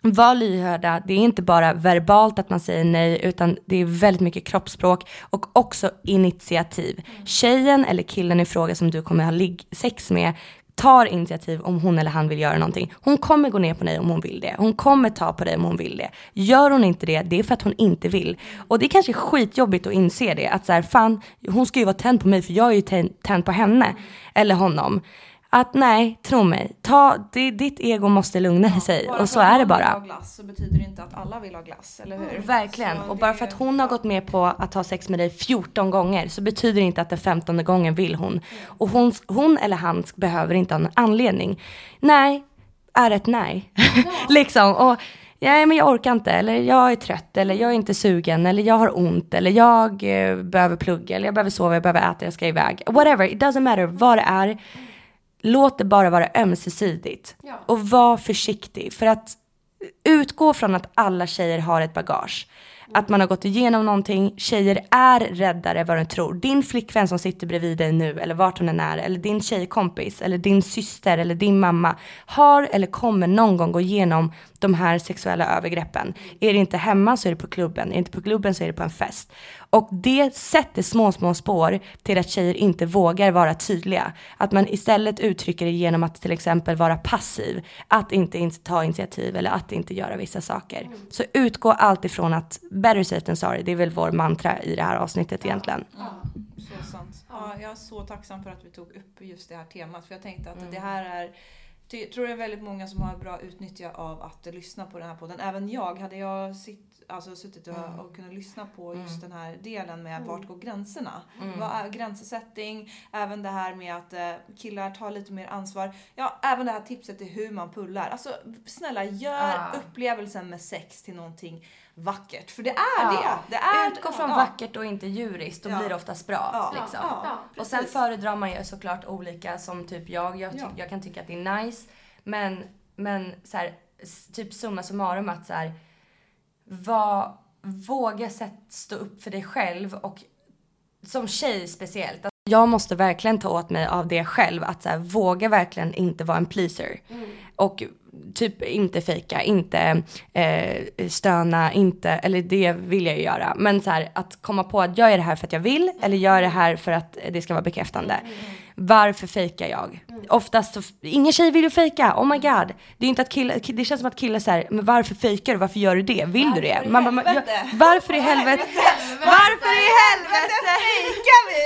var lyhörda, det är inte bara verbalt att man säger nej utan det är väldigt mycket kroppsspråk och också initiativ. Tjejen eller killen i fråga som du kommer ha sex med tar initiativ om hon eller han vill göra någonting. Hon kommer gå ner på dig om hon vill det. Hon kommer ta på dig om hon vill det. Gör hon inte det, det är för att hon inte vill. Och det är kanske skitjobbigt att inse det. Att så här, fan, hon ska ju vara tänd på mig för jag är ju tänd på henne. Eller honom att nej, tro mig, ta, det, ditt ego måste lugna ja, sig och så är det bara. Bara glass så betyder det inte att alla vill ha glass, eller hur? Mm, verkligen, så och bara för att hon har gått med på att ha sex med dig 14 gånger så betyder det inte att den 15 gången vill hon. Mm. Och hon, hon eller han behöver inte ha en anledning. Nej, är ett nej. Ja. liksom. Och, ja, men jag orkar inte, eller jag är trött, eller jag är inte sugen, eller jag har ont, eller jag eh, behöver plugga, eller jag behöver sova, jag behöver äta, jag ska iväg. Whatever, it doesn't matter vad det är. Låt det bara vara ömsesidigt. Ja. Och var försiktig. För att utgå från att alla tjejer har ett bagage. Att man har gått igenom någonting. Tjejer är räddare vad du tror. Din flickvän som sitter bredvid dig nu eller vart hon än är. Eller din tjejkompis eller din syster eller din mamma. Har eller kommer någon gång gå igenom de här sexuella övergreppen. Är det inte hemma så är det på klubben. Är det inte på klubben så är det på en fest. Och det sätter små, små spår till att tjejer inte vågar vara tydliga. Att man istället uttrycker det genom att till exempel vara passiv. Att inte, ta initiativ eller att inte göra vissa saker. Så utgå alltid ifrån att better safe than sorry. Det är väl vår mantra i det här avsnittet egentligen. Ja, så sant. Ja, jag är så tacksam för att vi tog upp just det här temat. För jag tänkte att det här är jag tror det är väldigt många som har bra utnyttja av att lyssna på den här podden. Även jag. Hade jag sitt, alltså, suttit och, Mm. och kunnat lyssna på just den här delen med Mm. vart går gränserna? Mm. Vad är gränssättning? Även det här med att eh, killar tar lite mer ansvar. Ja, även det här tipset till hur man pullar. Alltså snälla, gör Ja. upplevelsen med sex till någonting vackert. För det är Ja. det. det är, Utgå från ja. vackert och inte djuriskt, då Ja. blir det oftast bra. Ja. Liksom. Ja, ja, och sen föredrar man ju såklart olika som typ jag. Jag, ty- Ja. jag kan tycka att det är nice. Men, men så här, typ summa summarum att så här, vad, våga sätt, stå upp för dig själv och som tjej speciellt. Att jag måste verkligen ta åt mig av det själv. Att så här, våga verkligen inte vara en pleaser. Och typ inte fejka, inte eh, stöna, inte, eller det vill jag ju göra. Men så här, att komma på att jag är det här för att jag vill eller är det här för att det ska vara bekräftande. Varför fejkar jag? Oftast så, ingen tjej vill ju fejka, oh my god. Det är inte att killar, det känns som att killar säger men varför fejkar du? Varför gör du det? Vill du det? Man man- helvete? ja, varför i helvete? Varför i helvete? Fejkar vi?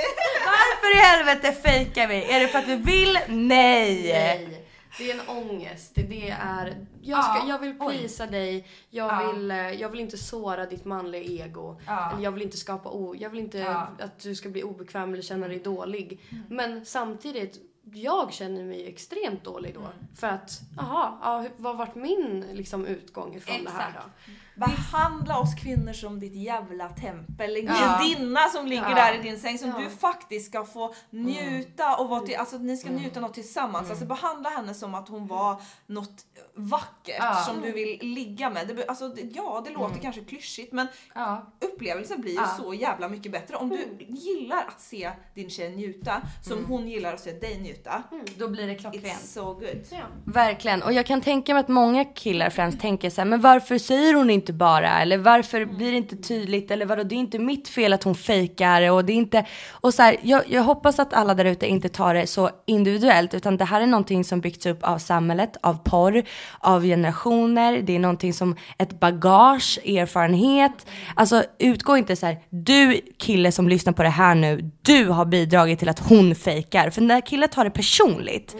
Varför i helvete fejkar vi? Är det för att vi vill? Nej! Nej. Det är en ångest. Det, är, jag, ska, Ja, jag vill prisa dig. Jag, Ja. vill, eh, jag vill inte såra ditt manliga ego. Ja. Eller jag vill inte skapa o... Jag vill inte att du ska bli obekväm eller känna dig dålig. Men samtidigt, jag känner mig extremt dålig då. För att, jaha, ja, vad vart min liksom, utgång ifrån det här Exakt. då? Behandla oss kvinnor som ditt jävla tempel. En Ja. gudinna som ligger Ja. där i din säng som Ja. du faktiskt ska få njuta och vara till, alltså ni ska Mm. njuta något tillsammans. Alltså behandla henne som att hon var något vackert Ja. Mm. som du vill ligga med. Det, alltså, ja, det låter kanske klyschigt men Ja. upplevelsen blir ju Ja. så jävla mycket bättre. Om du gillar att se din tjej njuta som Mm. hon gillar att se dig njuta. Då blir det It's klockrent. so good. Ja. Verkligen. Och jag kan tänka mig att många killar främst tänker så här, men varför säger hon inte bara? Eller varför blir det inte tydligt? Eller vadå, det är inte mitt fel att hon fejkar och det är inte... Och så här, jag, jag hoppas att alla där ute inte tar det så individuellt utan det här är någonting som byggts upp av samhället, av porr, av generationer. Det är någonting som ett bagage, erfarenhet. Alltså utgå inte så här, du kille som lyssnar på det här nu, du har bidragit till att hon fejkar. För när killar tar det personligt,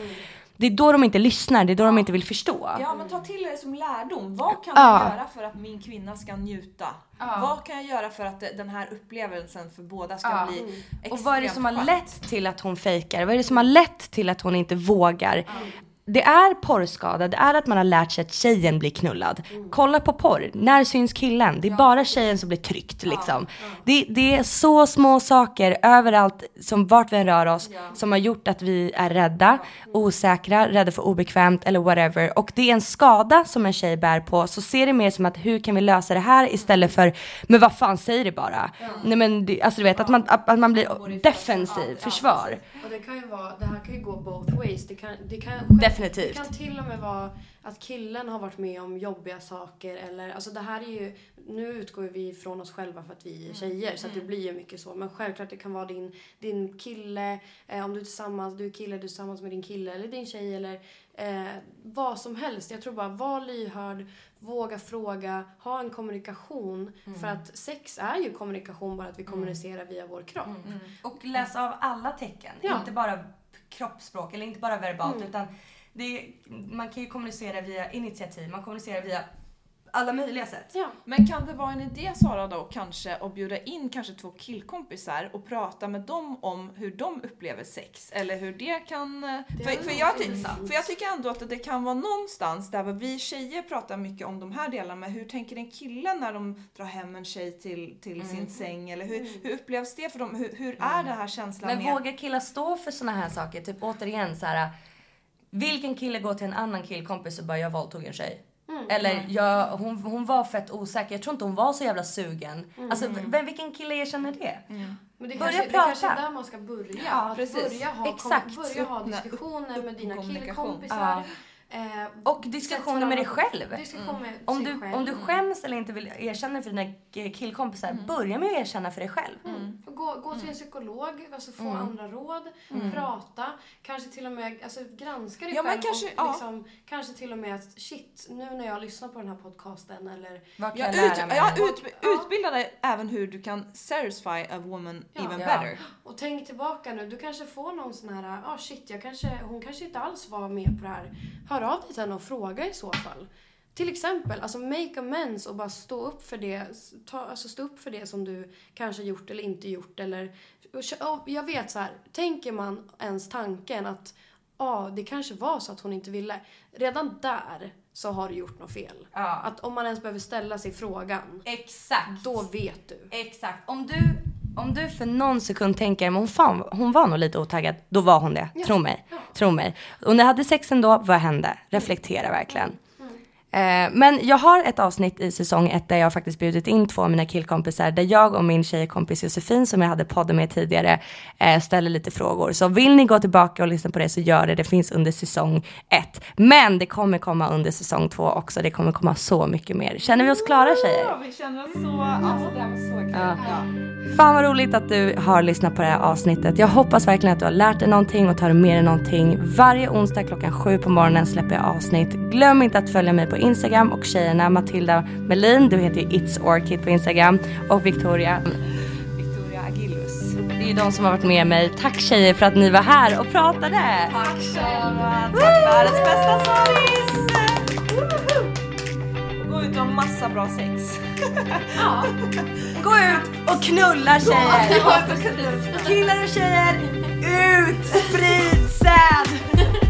det är då de inte lyssnar, det är då de inte vill förstå. Ja men ta till det som lärdom. Vad kan Ja. jag göra för att min kvinna ska njuta? Vad kan jag göra för att den här upplevelsen för båda ska Ja. bli extremt Och vad är det som har lett till att hon fejkar? Vad är det som har lett till att hon inte vågar? Det är porrskada, det är att man har lärt sig att tjejen blir knullad. Kolla på porr, när syns killen? Det är bara tjejen som blir tryckt liksom. Det, det är så små saker överallt, som vart vi än rör oss, som har gjort att vi är rädda, osäkra, rädda för obekvämt eller whatever. Och det är en skada som en tjej bär på, så se det mer som att hur kan vi lösa det här istället för, men vad fan, säg det bara. Nej men, det, alltså du vet, att man, att, att man blir defensiv, försvar. Och det kan ju vara, det här kan ju gå both ways. Det kan, det kan, Definitivt. Det kan till och med vara att killen har varit med om jobbiga saker eller, alltså det här är ju, nu utgår vi från oss själva för att vi är tjejer så att det blir ju mycket så. Men självklart det kan vara din, din kille, eh, om du är tillsammans, du är kille, du är tillsammans med din kille eller din tjej eller eh, vad som helst. Jag tror bara var lyhörd, våga fråga, ha en kommunikation. För att sex är ju kommunikation bara att vi kommunicerar via vår kropp. Och läsa av alla tecken, Ja. inte bara kroppsspråk eller inte bara verbalt utan det är, man kan ju kommunicera via initiativ, man kommunicerar via alla möjliga sätt. Ja. Men kan det vara en idé Sara då kanske att bjuda in kanske två killkompisar och prata med dem om hur de upplever sex? Eller hur det kan... eh, Det för, för, jag, för jag tycker ändå att det kan vara någonstans där vi tjejer pratar mycket om de här delarna. Men hur tänker en kille när de drar hem en tjej till, till sin säng? Eller hur, hur upplevs det för dem? Hur, hur är det här känslan Men med... vågar killar stå för såna här saker? Typ återigen så här. Vilken kille går till en annan killkompis och bara jag våldtog en tjej? Eller jag, hon, hon var fett osäker, jag tror inte hon var så jävla sugen. Alltså vem, vilken kille erkänner det? Men det, Börja kanske, det prata. kanske är där man ska börja. Ja, precis. börja ha, Exakt. Kom, börja ha diskussioner upp- med dina killkompisar. Eh, Och diskussioner med dig själv. Diskussion med Om du, själv. om du skäms eller inte vill erkänna för dina killkompisar, börja med att erkänna för dig själv. Och gå, gå till en psykolog, alltså få andra råd, prata, kanske till och med alltså, granska dig Ja, själv kanske- och ja. liksom, kanske till och med att shit, nu när jag lyssnar på den här podcasten eller Vad kan Jag, jag ut, lära mig? jag ut, utbildade även hur du kan satisfy a woman even Ja. better. Och tänk tillbaka nu, du kanske får någon sån här, ah shit, jag kanske, hon kanske inte alls var med på det här. Hör av dig henne och fråga i så fall. Till exempel, alltså make amends och bara stå upp för det, ta, alltså stå upp för det som du kanske gjort eller inte gjort eller, och jag vet så här, tänker man ens tanken att ja, det kanske var så att hon inte ville. Redan där så har du gjort något fel. Ja. Att om man ens behöver ställa sig frågan, Exakt. då vet du. Exakt. Om du, om du för någon sekund tänker, men hon, fan, hon var nog lite otaggad, då var hon det. Tro mig. Tro mig. Och jag hade sexen då, vad hände? Reflektera verkligen. Eh, men jag har ett avsnitt i säsong ett där jag faktiskt bjudit in två av mina killkompisar där jag och min tjejkompis Josefin som jag hade podden med tidigare eh, ställer lite frågor. Så vill ni gå tillbaka och lyssna på det så gör det. Det finns under säsong ett. Men det kommer komma under säsong två också. Det kommer komma så mycket mer. Känner vi oss klara tjejer? Ja, vi känner oss så... Alltså det här var så kul. Ja. Ja. Fan vad roligt att du har lyssnat på det här avsnittet. Jag hoppas verkligen att du har lärt dig någonting och tar med dig någonting. Varje onsdag klockan sju på morgonen släpper jag avsnitt. Glöm inte att följa mig på Instagram och tjejerna Matilda Melin, du heter ju It's Orchid på Instagram och Victoria Victoria Agillus. Det är ju de som har varit med mig. Tack tjejer för att ni var här och pratade. Tack Sharon, tack världens bästa service! Gå ut och ha massa bra sex. Gå ut och knulla tjejer. Killar och tjejer, ut, sprid säd.